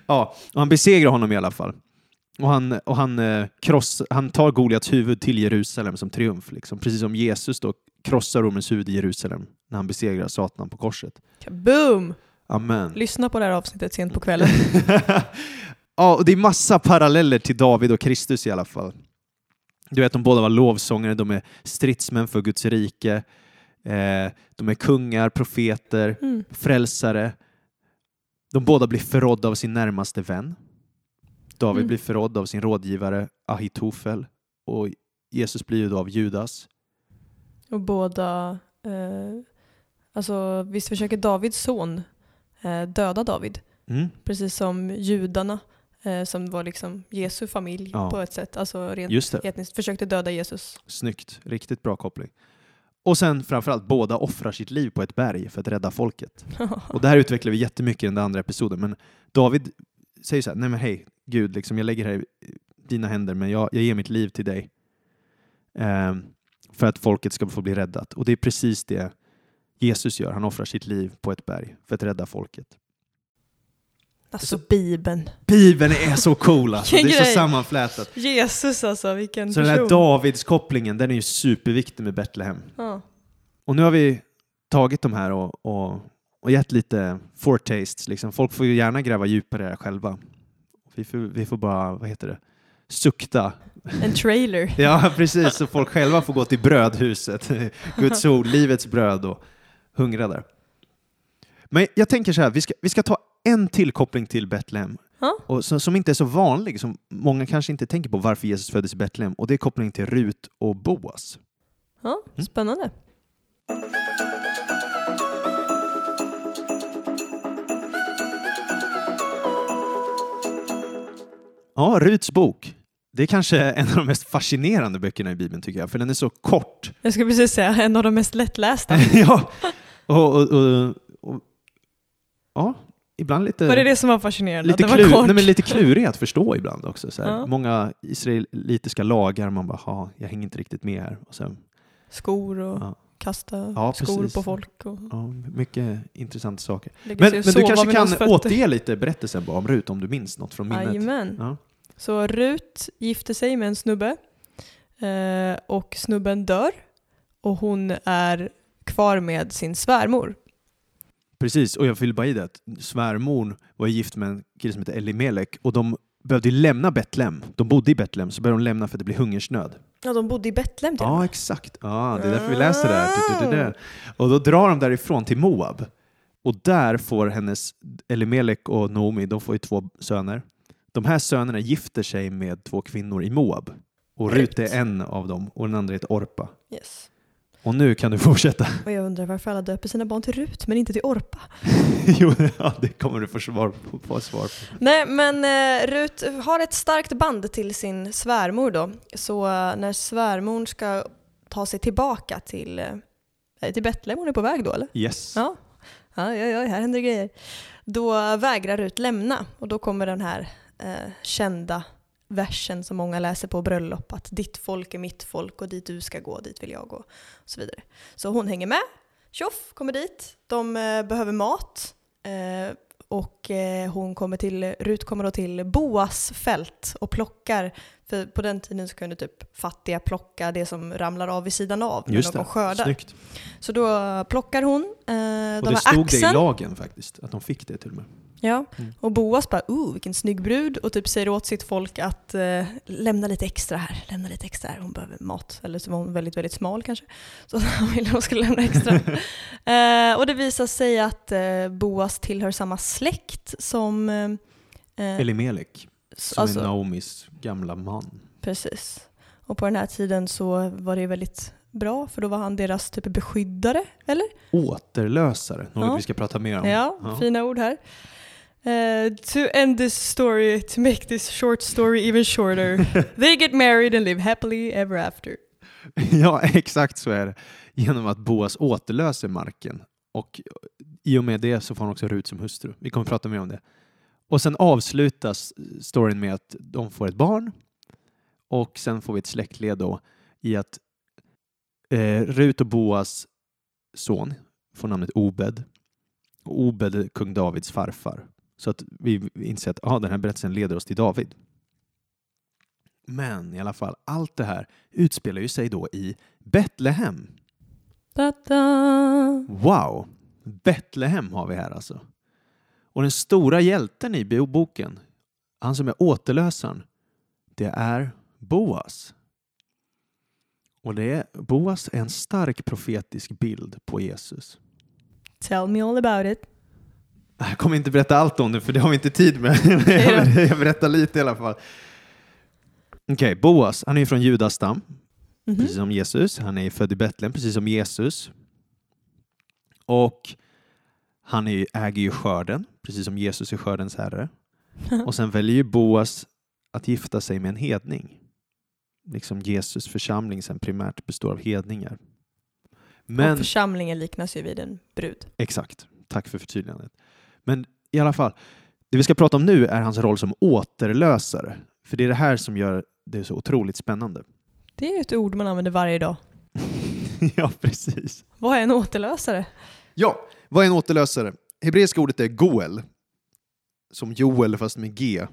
ja, och han besegrar honom i alla fall. Och han, och han, eh, kross, han tar Goliats huvud till Jerusalem som triumf, liksom. precis som Jesus då krossar Romens huvud i Jerusalem när han besegrar Satan på korset. Boom! Amen. Lyssna på det här avsnittet sent på kvällen. [LAUGHS] ja, och det är massa paralleller till David och Kristus i alla fall. Du vet, de båda var lovsångare, de är stridsmän för Guds rike, eh, de är kungar, profeter, Mm. frälsare. De båda blir förrådda av sin närmaste vän. David Mm. blir förrådd av sin rådgivare Ahitofel och Jesus blir ju då av Judas. Och båda, eh, alltså visst försöker Davids son eh, döda David. Mm. Precis som judarna, som var liksom Jesu familj Ja. på ett sätt. Alltså rent Just det. etniskt. Försökte döda Jesus. Snyggt. Riktigt bra koppling. Och sen framförallt, båda offrar sitt liv på ett berg för att rädda folket. [LAUGHS] Och det här utvecklar vi jättemycket i den andra episoden, men David säger så här, nej men hej, Gud, liksom, jag lägger det här i dina händer, men jag, jag ger mitt liv till dig. Ehm, för att folket ska få bli räddat. Och det är precis det Jesus gör, han offrar sitt liv på ett berg för att rädda folket. Alltså Bibeln. Bibeln är så cool alltså. det är så sammanflätat. Jesus alltså, vilken Så den här person. Davids-kopplingen, den är ju superviktig med Betlehem. Ja. Och nu har vi tagit de här och, och, och gett lite foretastes. Liksom. Folk får ju gärna gräva djupare här själva. Vi får, vi får bara, vad heter det, sukta. En trailer. [LAUGHS] Ja, precis. Så folk själva får gå till brödhuset, [LAUGHS] Guds ord, livets bröd och hungra där. Men jag tänker så här, vi ska, vi ska ta en tillkoppling till Betlehem. Ja. Och som, som inte är så vanlig, som många kanske inte tänker på varför Jesus föddes i Betlehem. Och det är kopplingen till Rut och Boas. Ja, Mm. spännande. Ja, Ruts bok. Det är kanske en av de mest fascinerande böckerna i Bibeln tycker jag, för den är så kort. Jag skulle precis säga en av de mest lättlästa. [LAUGHS] ja, och, och, och, och, ja, ibland lite, Var det det som var fascinerande? lite, att det var kort? nej, men lite klurig att förstå ibland också. Så. Ja. Många israelitiska lagar, man bara, "Ha, jag hänger inte riktigt med här. Och sen, Skor och Ja. kasta Ja, skor precis. på folk. Och ja, mycket intressanta saker. Men, men du kanske kan fötter. återge lite berättelsen bara om Rut, om du minns något från minnet? Jajamän. Ja. Så Rut gifter sig med en snubbe eh, och snubben dör och hon är kvar med sin svärmor. Precis, och jag vill bara i det att svärmor var gift med en kille som heter Elimelek och de behövde lämna Betlehem. De bodde i Betlehem, så började de lämna för att det blev hungersnöd. Ja, de bodde i Betlehem till Ja, exakt. Ja, det är därför vi läser det här. Du. Och då drar de därifrån till Moab. Och där får hennes Elimelek och Naomi, de får ju två söner. De här sönerna gifter sig med två kvinnor i Moab. Och Rut är en av dem och den andra heter Orpa. Yes. Och nu kan du fortsätta. [LAUGHS] Och jag undrar varför alla döper sina barn till Rut men inte till Orpa. [LAUGHS] jo, ja, det kommer du få svar på. Få svar på. Nej, men eh, Rut har ett starkt band till sin svärmor då. Så eh, när svärmor ska ta sig tillbaka till, eh, till Betlehem, hon är på väg då eller? Yes. Ja. Ja, ja, ja, här händer grejer. Då vägrar Rut lämna och då kommer den här eh, kända versen som många läser på bröllop att ditt folk är mitt folk och dit du ska gå, dit vill jag gå. Och så vidare. Så hon hänger med, tjoff, kommer dit. De eh, behöver mat eh, och eh, hon kommer till, Rut kommer då till Boas fält och plockar, för på den tiden så kunde typ fattiga plocka det som ramlar av vid sidan av när Just någon det. skördar. Snyggt. Så då plockar hon eh, Och de det här stod det i axeln. lagen faktiskt, att de fick det till och med. Ja, Mm. och Boas bara oh vilken snygg brud och typ säger åt sitt folk att eh, lämna lite extra här, lämna lite extra här, hon behöver mat. Eller så var hon väldigt, väldigt smal kanske. Så [LAUGHS] han ville att hon skulle lämna extra. [LAUGHS] eh, och det visar sig att eh, Boas tillhör samma släkt som... Eh, eh, Elimelek, som alltså, är Naomis gamla man. Precis. Och på den här tiden så var det väldigt bra för då var han deras typ beskyddare, eller? Återlösare, något Ja. vi ska prata mer om. Ja, fina ord här. Eh, to end this story, to make this short story even shorter, [LAUGHS] they get married and live happily ever after. [LAUGHS] ja, exakt så är det. Genom att Boas återlöser marken. Och i och med det så får han också Rut som hustru. Vi kommer prata mer om det. Och sen avslutas storyn med att de får ett barn. Och sen får vi ett släktled då i att eh, Rut och Boas son får namnet Obed. Och Obed är kung Davids farfar. Så att vi inser att ah, den här berättelsen leder oss till David. Men i alla fall, allt det här utspelar ju sig då i Betlehem. Wow! Betlehem har vi här alltså. Och den stora hjälten i bo- boken, han som är återlösaren, det är Boas. Och det är, Boas är en stark profetisk bild på Jesus. Tell me all about it. Jag kommer inte berätta allt om det för det har vi inte tid med. [LAUGHS] Jag berättar lite i alla fall. Okej, Boas, han är från Judas stam, Mhm. precis som Jesus. Han är född i Betlehem, precis som Jesus. Och Han är, äger ju skörden, precis som Jesus är skördens herre. [LAUGHS] Och sen väljer ju Boas att gifta sig med en hedning. Liksom Jesus församling sen primärt består av hedningar. Och Men, församlingen liknas ju vid en brud. exakt, tack för förtydligandet. Men i alla fall, det vi ska prata om nu är hans roll som återlösare. För det är det här som gör det så otroligt spännande. Det är ett ord man använder varje dag. [LAUGHS] ja, precis. Vad är en återlösare? Ja, vad är en återlösare? Hebreiska ordet är goel. Som Joel fast med G.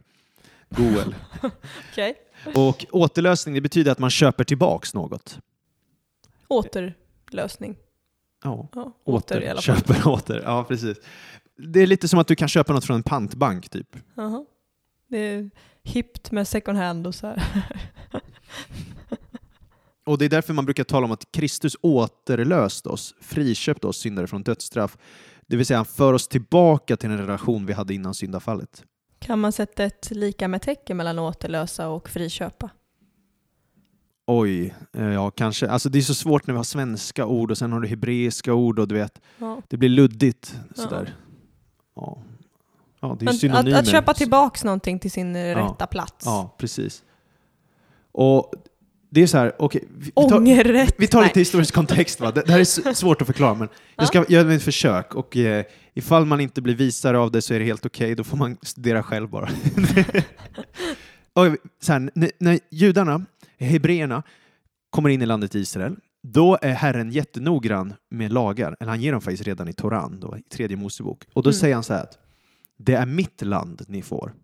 Goel. [LAUGHS] Okej. Och återlösning det betyder att man köper tillbaks något. Återlösning. Ja, Ja, åter, i alla fall. Köper åter. Ja, precis. Det är lite som att du kan köpa något från en pantbank typ. Jaha. Det är hippt med second hand och så här. [LAUGHS] Och det är därför man brukar tala om att Kristus återlöst oss, friköpt oss syndare från dödsstraff. Det vill säga han för oss tillbaka till den relation vi hade innan syndafallet. Kan man sätta ett lika med tecken mellan återlösa och friköpa? Oj, eh, ja kanske. Alltså det är så svårt när vi har svenska ord och sen har du hebreiska ord och du vet, Ja. det blir luddigt sådär. Ja. Ja, det är Men att, synonymer. att köpa tillbaks någonting till sin rätta plats. Ja, precis. Och det är så här, okej, vi, tar, vi tar lite historisk kontext. Va? Det, det här är [LAUGHS] svårt att förklara, men jag ska göra ett försök. Och eh, ifall man inte blir visare av det så är det helt okej, då får man studera själv bara. [LAUGHS] och, så här, när, när judarna, hebreerna, kommer in i landet Israel, då är Herren jättenoggrann med lagar. Eller han ger dem faktiskt redan i Toran, då, i tredje Mosebok. Och då Mm. säger han så här att det är mitt land ni får.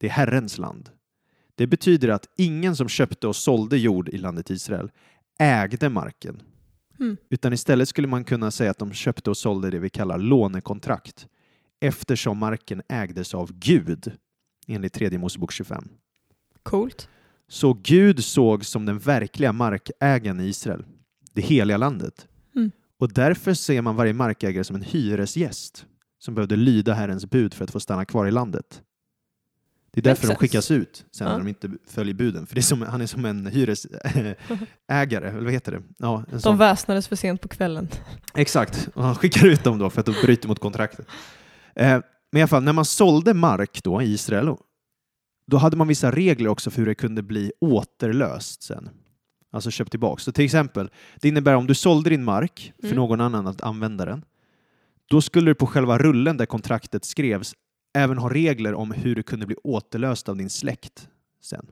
Det är Herrens land. Det betyder att ingen som köpte och sålde jord i landet Israel ägde marken. Mm. Utan istället skulle man kunna säga att de köpte och sålde det vi kallar lånekontrakt eftersom marken ägdes av Gud enligt tredje Mosebok 25. Coolt. Så Gud såg som den verkliga markägaren i Israel, det heliga landet. Mm. Och därför ser man varje markägare som en hyresgäst som behövde lyda Herrens bud för att få stanna kvar i landet. Det är därför de sense. skickas ut sen Ja. när de inte följer buden. För det är som, han är som en hyresägare, eller vad heter det? Ja, en De sån. väsnades för sent på kvällen. Exakt, och han skickar ut dem då för att de bryter mot kontraktet. Eh, men i alla fall, när man sålde mark då i Israel, då hade man vissa regler också för hur det kunde bli återlöst sen. Alltså köpt tillbaka. Så till exempel, det innebär om du sålde din mark för Mm. någon annan att använda den, då skulle du på själva rullen där kontraktet skrevs även ha regler om hur det kunde bli återlöst av din släkt sen.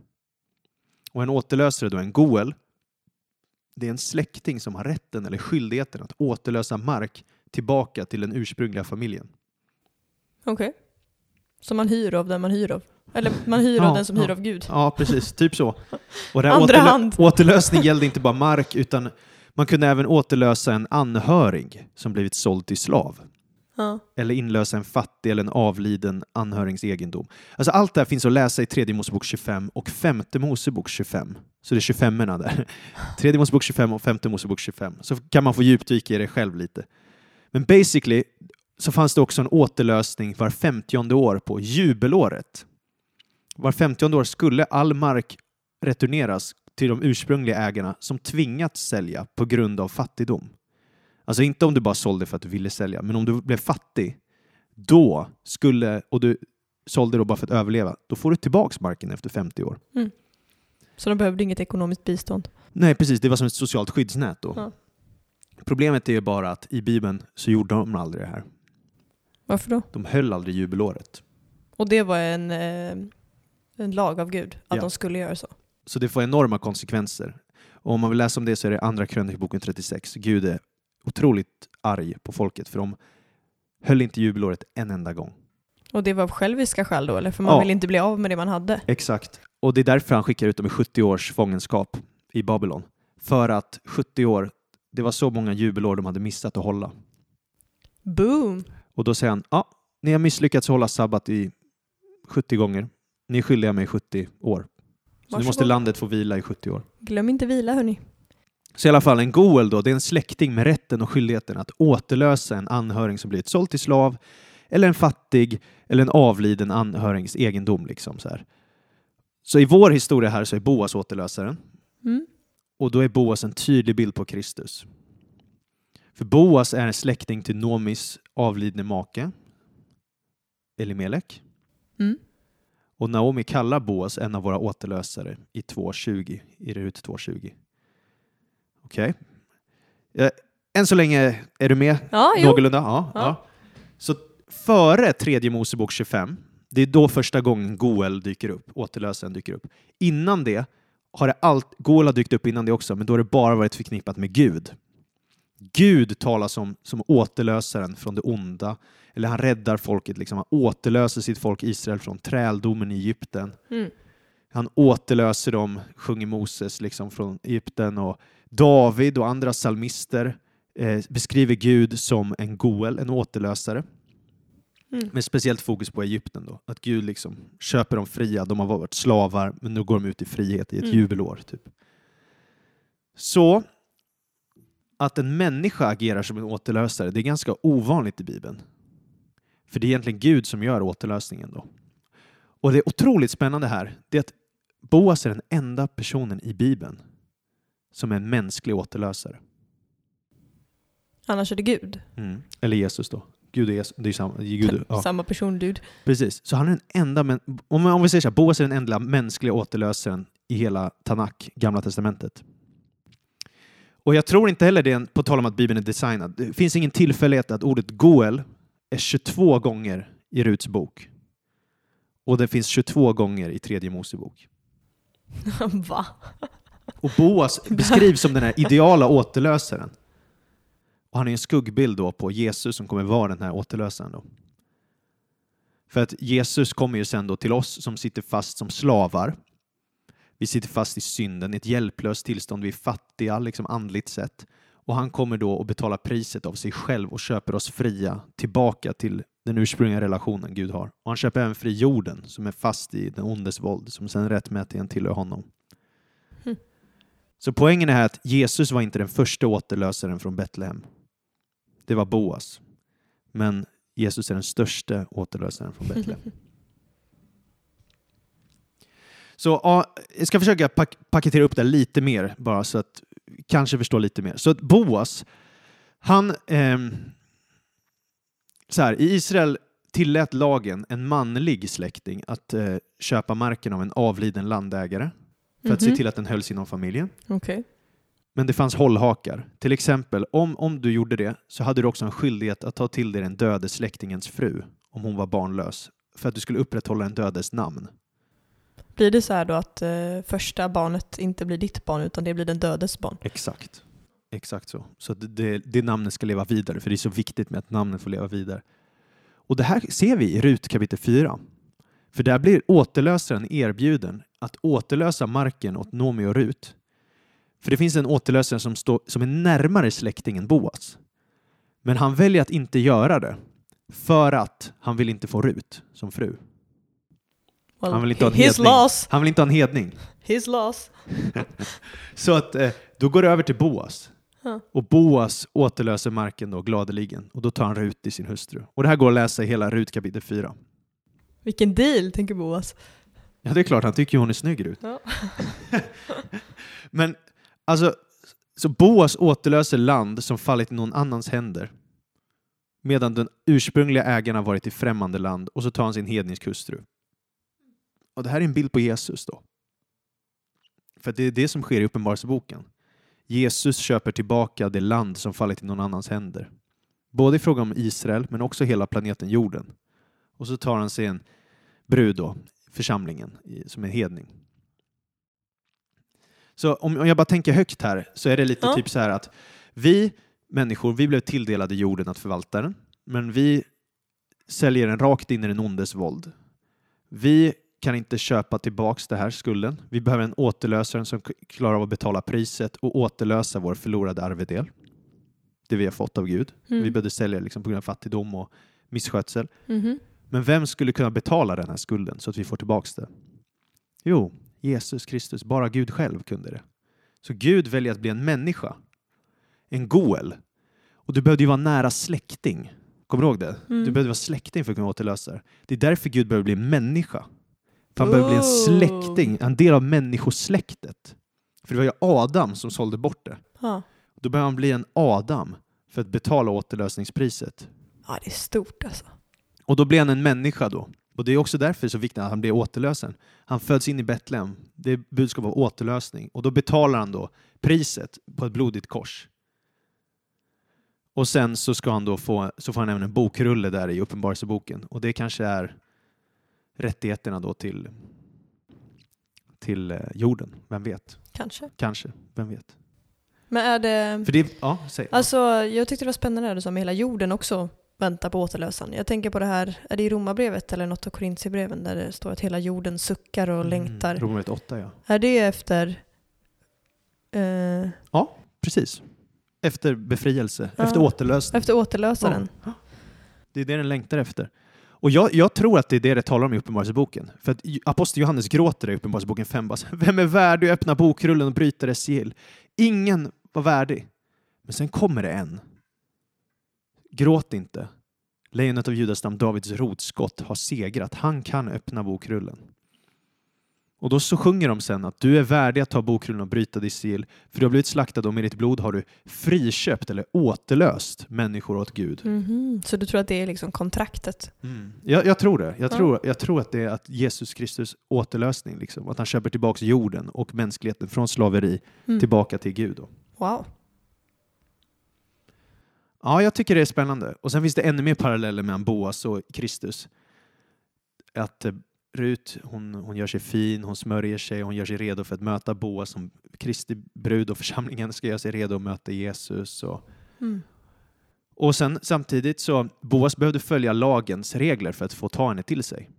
Och en återlösare då, en goel, det är en släkting som har rätten eller skyldigheten att återlösa mark tillbaka till den ursprungliga familjen. Okej. Som man hyr av den man hyr av. Eller man hyr Ja, av den som ja. hyr av Gud. Ja, precis. Typ så. Och här Andra hand. återlösning gällde inte bara mark, utan man kunde även återlösa en anhörig som blivit såld till slav. Ja. Eller inlösa en fattig eller en avliden anhörings egendom. Alltså allt det här finns att läsa i tredje Mosebok 25 och femte Mosebok 25. Så det är 25 erna där. [LAUGHS] Tredje Mosebok 25 och femte Mosebok 25. Så kan man få djupdyka i det själv lite. Men basically så fanns det också en återlösning var femtionde år på jubelåret. Var femtionde år skulle all mark returneras till de ursprungliga ägarna som tvingats sälja på grund av fattigdom. Alltså inte om du bara sålde för att du ville sälja, men om du blev fattig, då skulle, och du sålde då bara för att överleva, då får du tillbaks marken efter 50 år. Så de behövde inget ekonomiskt bistånd. Nej, precis. Det var som ett socialt skyddsnät då. Ja. Problemet är ju bara att i Bibeln så gjorde de aldrig det här. Varför då? De höll aldrig jubelåret. Och det var en, eh, en lag av Gud, att Ja. de skulle göra så. Så det får enorma konsekvenser. Och om man vill läsa om det så är det andra krönikboken 36. Gud är otroligt arg på folket för de höll inte jubelåret en enda gång. Och det var av själviska skäl då, eller? För man Ja. vill inte bli av med det man hade. Exakt. Och det är därför han skickar ut dem i 70 års fångenskap i Babylon. För att 70 år, det var så många jubelår de hade missat att hålla. Boom! Och då säger han, ja, ni har misslyckats hålla sabbat i 70 gånger. Ni är skyldiga mig 70 år. Så nu måste landet få vila i 70 år. Glöm inte vila hörni. Så i alla fall, en goel då, det är en släkting med rätten och skyldigheten att återlösa en anhörig som blivit såld till slav, eller en fattig, eller en avliden anhörings egendom. Liksom, så, här. så i vår historia här så är Boas återlösaren, Mm. och då är Boas en tydlig bild på Kristus. För Boas är en släkting till Nomis avlidne make, Elimelek. Mm. Och Naomi kallar Boas en av våra återlösare i 2.20, i Rut 2.20. Okej. Eh, än så länge, är du med Ja, någorlunda? Ja, Ja. ja. Så före tredje Mosebok 25, det är då första gången Goel dyker upp, återlösaren dyker upp. Innan det har det allt, Goel har dykt upp innan det också, men då har det bara varit förknippat med Gud. Gud talas om som återlösaren från det onda, eller han räddar folket, liksom. han återlöser sitt folk Israel från träldomen i Egypten. Mm. Han återlöser dem, sjunger Moses liksom från Egypten och David och andra psalmister eh, beskriver Gud som en goel, en återlösare. Mm. Med speciellt fokus på Egypten då. Att Gud liksom köper dem fria, de har varit slavar men nu går de ut i frihet i ett Mm. jubelår. Typ. Så att en människa agerar som en återlösare, det är ganska ovanligt i Bibeln. För det är egentligen Gud som gör återlösningen då. Och det otroligt spännande här, det är att Boas är den enda personen i Bibeln som är en mänsklig återlösare. Annars är det Gud. Eller Jesus då. Gud är, det är samma. Gud, ja. Samma person, dude. Precis. Så han är den enda, men, om, om vi säger så här, Boas är den enda mänskliga återlösaren i hela Tanakh, Gamla Testamentet. Och jag tror inte heller det, är på tal om att Bibeln är designad, det finns ingen tillfällighet att ordet Goel är 22 gånger i Ruts bok. Och det finns 22 gånger i Tredje Mosebok. [LAUGHS] Va? Och Boas [LAUGHS] beskrivs som den här ideala återlösaren. Och han är en skuggbild då på Jesus som kommer vara den här återlösaren. Då. För att Jesus kommer ju sen då till oss som sitter fast som slavar. Vi sitter fast i synden, i ett hjälplöst tillstånd, vi är fattiga liksom andligt sett. Och han kommer då att betala priset av sig själv och köper oss fria tillbaka till den ursprungliga relationen Gud har. Och han köper även fri jorden som är fast i den ondes våld som sen rättmätigen tillhör honom. Så poängen är att Jesus var inte den första återlösaren från Betlehem. Det var Boas. Men Jesus är den största återlösaren från Betlehem. [LAUGHS] Så ja, jag ska försöka pak- paketera upp det lite mer bara så att kanske förstår lite mer. Så att Boas, han... ehm, så här, I Israel tillät lagen en manlig släkting att eh, köpa marken av en avliden landägare för att se Mhm. till att den hölls inom familjen. Okej. Men det fanns hållhakar. Till exempel, om, om du gjorde det så hade du också en skyldighet att ta till dig den döde släktingens fru om hon var barnlös för att du skulle upprätthålla den dödes namn. Blir det så här då att eh, första barnet inte blir ditt barn utan det blir den dödes barn? Exakt. Exakt så. Så det, det namnet ska leva vidare, för det är så viktigt med att namnet får leva vidare. Och det här ser vi i Rut kapitel 4. För där blir återlösaren erbjuden att återlösa marken åt Nomi och Rut. För det finns en återlösare som, står, som är närmare släktingen Boas. Men han väljer att inte göra det för att han vill inte få Rut som fru. Well, Han vill inte ha en his hedning. loss. Han vill inte ha en hedning. His loss. [LAUGHS] Så att eh, då går det över till Boas. Ja. Och Boas återlöser marken då gladeligen och då tar han Rut i sin hustru. Och det här går att läsa i hela Rut kapitel 4. Vilken deal, tänker Boas. Ja, det är klart, han tycker ju hon är snygg Rut. Ja. [LAUGHS] Men alltså, så Boas återlöser land som fallit i någon annans händer medan den ursprungliga ägaren har varit i främmande land och så tar han sin hednisk hustru. Och det här är en bild på Jesus då. För det är det som sker i Uppenbarelseboken. Jesus köper tillbaka det land som fallit i någon annans händer. Både i fråga om Israel men också hela planeten jorden. Och så tar han sig en brud då, församlingen, som är hedning. Så om om jag bara tänker högt här så är det lite Ja. typ så här att vi människor, vi blev tilldelade jorden att förvalta den, men vi säljer den rakt in i den ondes våld. Vi kan inte köpa tillbaks det här skulden. Vi behöver en återlösare som klarar av att betala priset och återlösa vår förlorade arvedel. Det vi har fått av Gud. Mm. Vi behövde sälja liksom på grund av fattigdom och misskötsel. Mhm. Men vem skulle kunna betala den här skulden så att vi får tillbaks det? Jo, Jesus Kristus. Bara Gud själv kunde det. Så Gud väljer att bli en människa. En goel. Och du behövde ju vara nära släkting. Kommer du ihåg det? Mm. Du behövde vara släkting för att kunna återlösa det. Det är därför Gud behöver bli människa. Han behöver bli en släkting, en del av människosläktet. För det var ju Adam som sålde bort det. Ja. Då behöver han bli en Adam för att betala återlösningspriset. Ja, det är stort alltså. Och då blir han en människa då. Och det är också därför det är så viktigt att han blir återlösen. Han föds in i Betlehem. Det är budskap av återlösning. Och då betalar han då priset på ett blodigt kors. Och sen så ska han då få, så får han även en bokrulle där i Uppenbarelseboken. Och det kanske är rättigheterna då till, till eh, jorden. Vem vet? Kanske. Kanske. Vem vet? Men är det... För det, ja, säg. Alltså, jag tyckte det var spännande det du sa med hela jorden också väntar på återlösaren. Jag tänker på det här, är det i Romarbrevet eller något av Korintierbreven där det står att hela jorden suckar och längtar. Mm, Romarbrevet 8 ja. Är det efter... Eh, Ja, precis. Efter befrielse, Ja. efter återlösning. efter återlösaren? Det är det den längtar efter. Och jag, jag tror att det är det det talar om i Uppenbarelseboken. För att aposteln Johannes gråter i Uppenbarelseboken 5. [LAUGHS] Vem är värdig att öppna bokrullen och bryta dess sigill? Ingen var värdig. Men sen kommer det en. Gråt inte. Lejonet av Judas stam, Davids rotskott, har segrat. Han kan öppna bokrullen. Och då så sjunger de sen att du är värdig att ta bokrullen och bryta ditt sigill, för du har blivit slaktad och med ditt blod har du friköpt eller återlöst människor åt Gud. Mhm. Så du tror att det är liksom kontraktet? Jag, jag tror det. Jag Ja. tror, jag tror att det är att Jesus Kristus återlösning, liksom. att han köper tillbaka jorden och mänskligheten från slaveri Mm. tillbaka till Gud. Då. Wow. Ja, jag tycker det är spännande. Och sen finns det ännu mer paralleller mellan Boas och Kristus. Att eh, Rut, hon, hon gör sig fin, hon smörjer sig, hon gör sig redo för att möta Boas som Kristi brud och församlingen ska göra sig redo att möta Jesus. Och, Mm. och sen samtidigt så, Boas behövde följa lagens regler för att få ta henne till sig.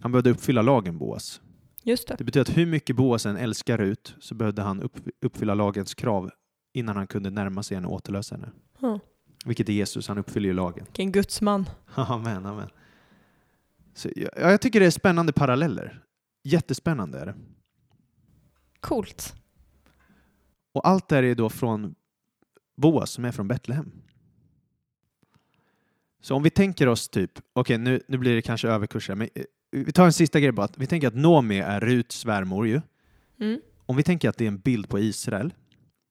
Han behövde uppfylla lagen, Boas. Just det. Det betyder att hur mycket Boas än älskar Rut så behövde han upp, uppfylla lagens krav innan han kunde närma sig henne och återlösa henne. Ja. Vilket är Jesus, han uppfyller ju lagen. Vilken gudsman. [LAUGHS] Amen, amen. Så, ja, jag tycker det är spännande paralleller. Jättespännande är det. Coolt. Och allt det här är då från Boas som är från Betlehem. Så om vi tänker oss typ, okej nu, nu blir det kanske överkurs här, men eh, vi tar en sista grej bara. Vi tänker att Nomi är Ruts svärmor ju. Mm. Om vi tänker att det är en bild på Israel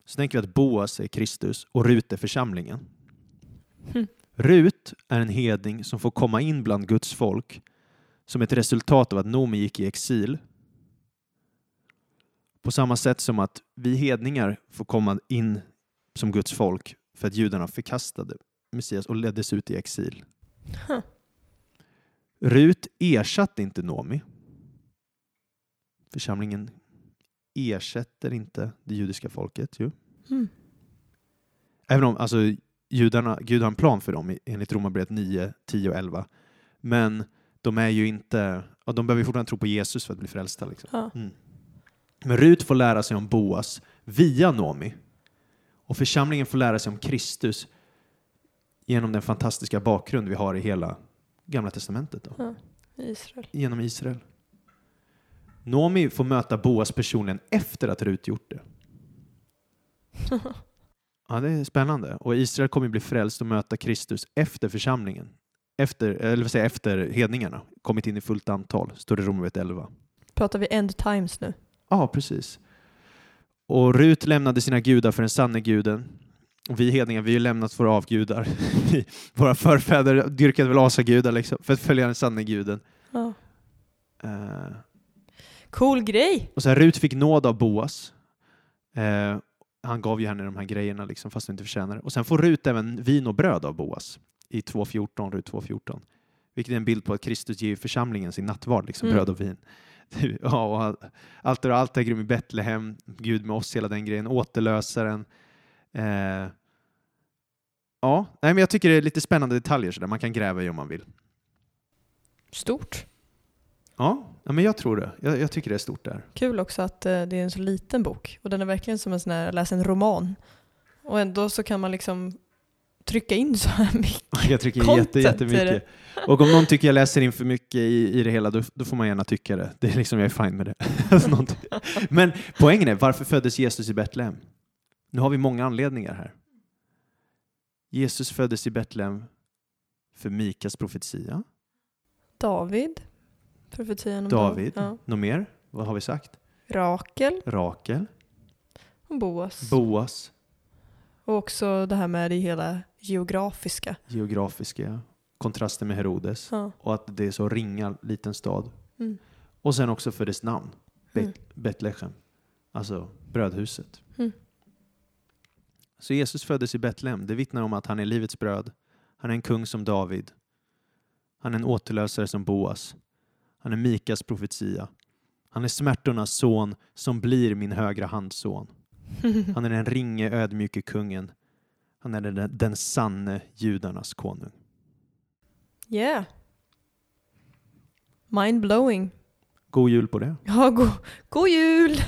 så tänker vi att Boas är Kristus och Rut är församlingen. Mm. Rut är en hedning som får komma in bland Guds folk som ett resultat av att Nomi gick i exil. På samma sätt som att vi hedningar får komma in som Guds folk för att judarna förkastade Messias och leddes ut i exil. Huh. Rut ersatte inte Nomi. Församlingen ersätter inte det judiska folket. Ju. Mm. Även om alltså, judarna, Gud har en plan för dem enligt Romarbrevet 9, 10 och 11. Men de är ju inte, ja, de behöver fortfarande tro på Jesus för att bli frälsta. Liksom. Ja. Mm. Men Rut får lära sig om Boas via Nomi. Och församlingen får lära sig om Kristus genom den fantastiska bakgrund vi har i hela Gamla Testamentet. Då. Ja. Israel. Genom Israel. Nomi får möta Boas personligen efter att Rut gjort det. [LAUGHS] Ja, det är spännande. Och Israel kommer bli frälst och möta Kristus efter församlingen. Efter, eller vad säger, efter hedningarna. Kommit in i fullt antal, står det Romarbrevet 11. Pratar vi end times nu? Ja, precis. Och Rut lämnade sina gudar för den sanne guden. Och vi hedningar, vi har lämnat våra avgudar. [LAUGHS] Våra förfäder dyrkade väl asagudar liksom, för att följa den sanne guden. Ja. Eh, Cool grej! och så här, Rut fick nåd av Boas. Eh, han gav ju henne de här grejerna liksom, fast hon inte förtjänade det. Och sen får Rut även vin och bröd av Boas i 2.14, Rut 2.14. Vilket är en bild på att Kristus ger församlingen sin nattvard, liksom, Mm. bröd och vin. [LAUGHS] Ja, och all- allt, det- allt äger rum i Betlehem, Gud med oss, hela den grejen, återlösaren. Eh, ja, nej, men jag tycker det är lite spännande detaljer så där. man kan gräva i om man vill. Stort. Ja, ja men jag tror det. Jag, jag tycker det är stort där. Kul också att eh, det är en så liten bok och den är verkligen som en sån här, läsa en roman. Och ändå så kan man liksom trycka in så här mycket. Jag trycker Content jätte, jättemycket. Och om någon tycker jag läser in för mycket i, i det hela, då, då får man gärna tycka det. Det är liksom, jag är fine med det. [LAUGHS] Alltså. Men poängen är, varför föddes Jesus i Betlehem? Nu har vi många anledningar här. Jesus föddes i Betlehem för Mikas profetia. David. Profetian om David. Ja. Något mer? Vad har vi sagt? Rakel Rakel. och Boas. Boas. och också det här med det hela geografiska. Geografiska. kontrasten med Herodes Ja. och att det är så ringa liten stad. Mm. Och sen också för dess namn, Bet- Mm. Betlehem, alltså brödhuset. Mm. Så Jesus föddes i Betlehem. Det vittnar om att han är livets bröd. Han är en kung som David. Han är en återlösare som Boas. Han är Mikas profetia. Han är smärtornas son som blir min högra handson. [LAUGHS] Han är den ringe ödmjuke kungen. Han är den, den sanne judarnas konung. Yeah. Mind blowing. God jul på det. Ja, god, god jul! [LAUGHS]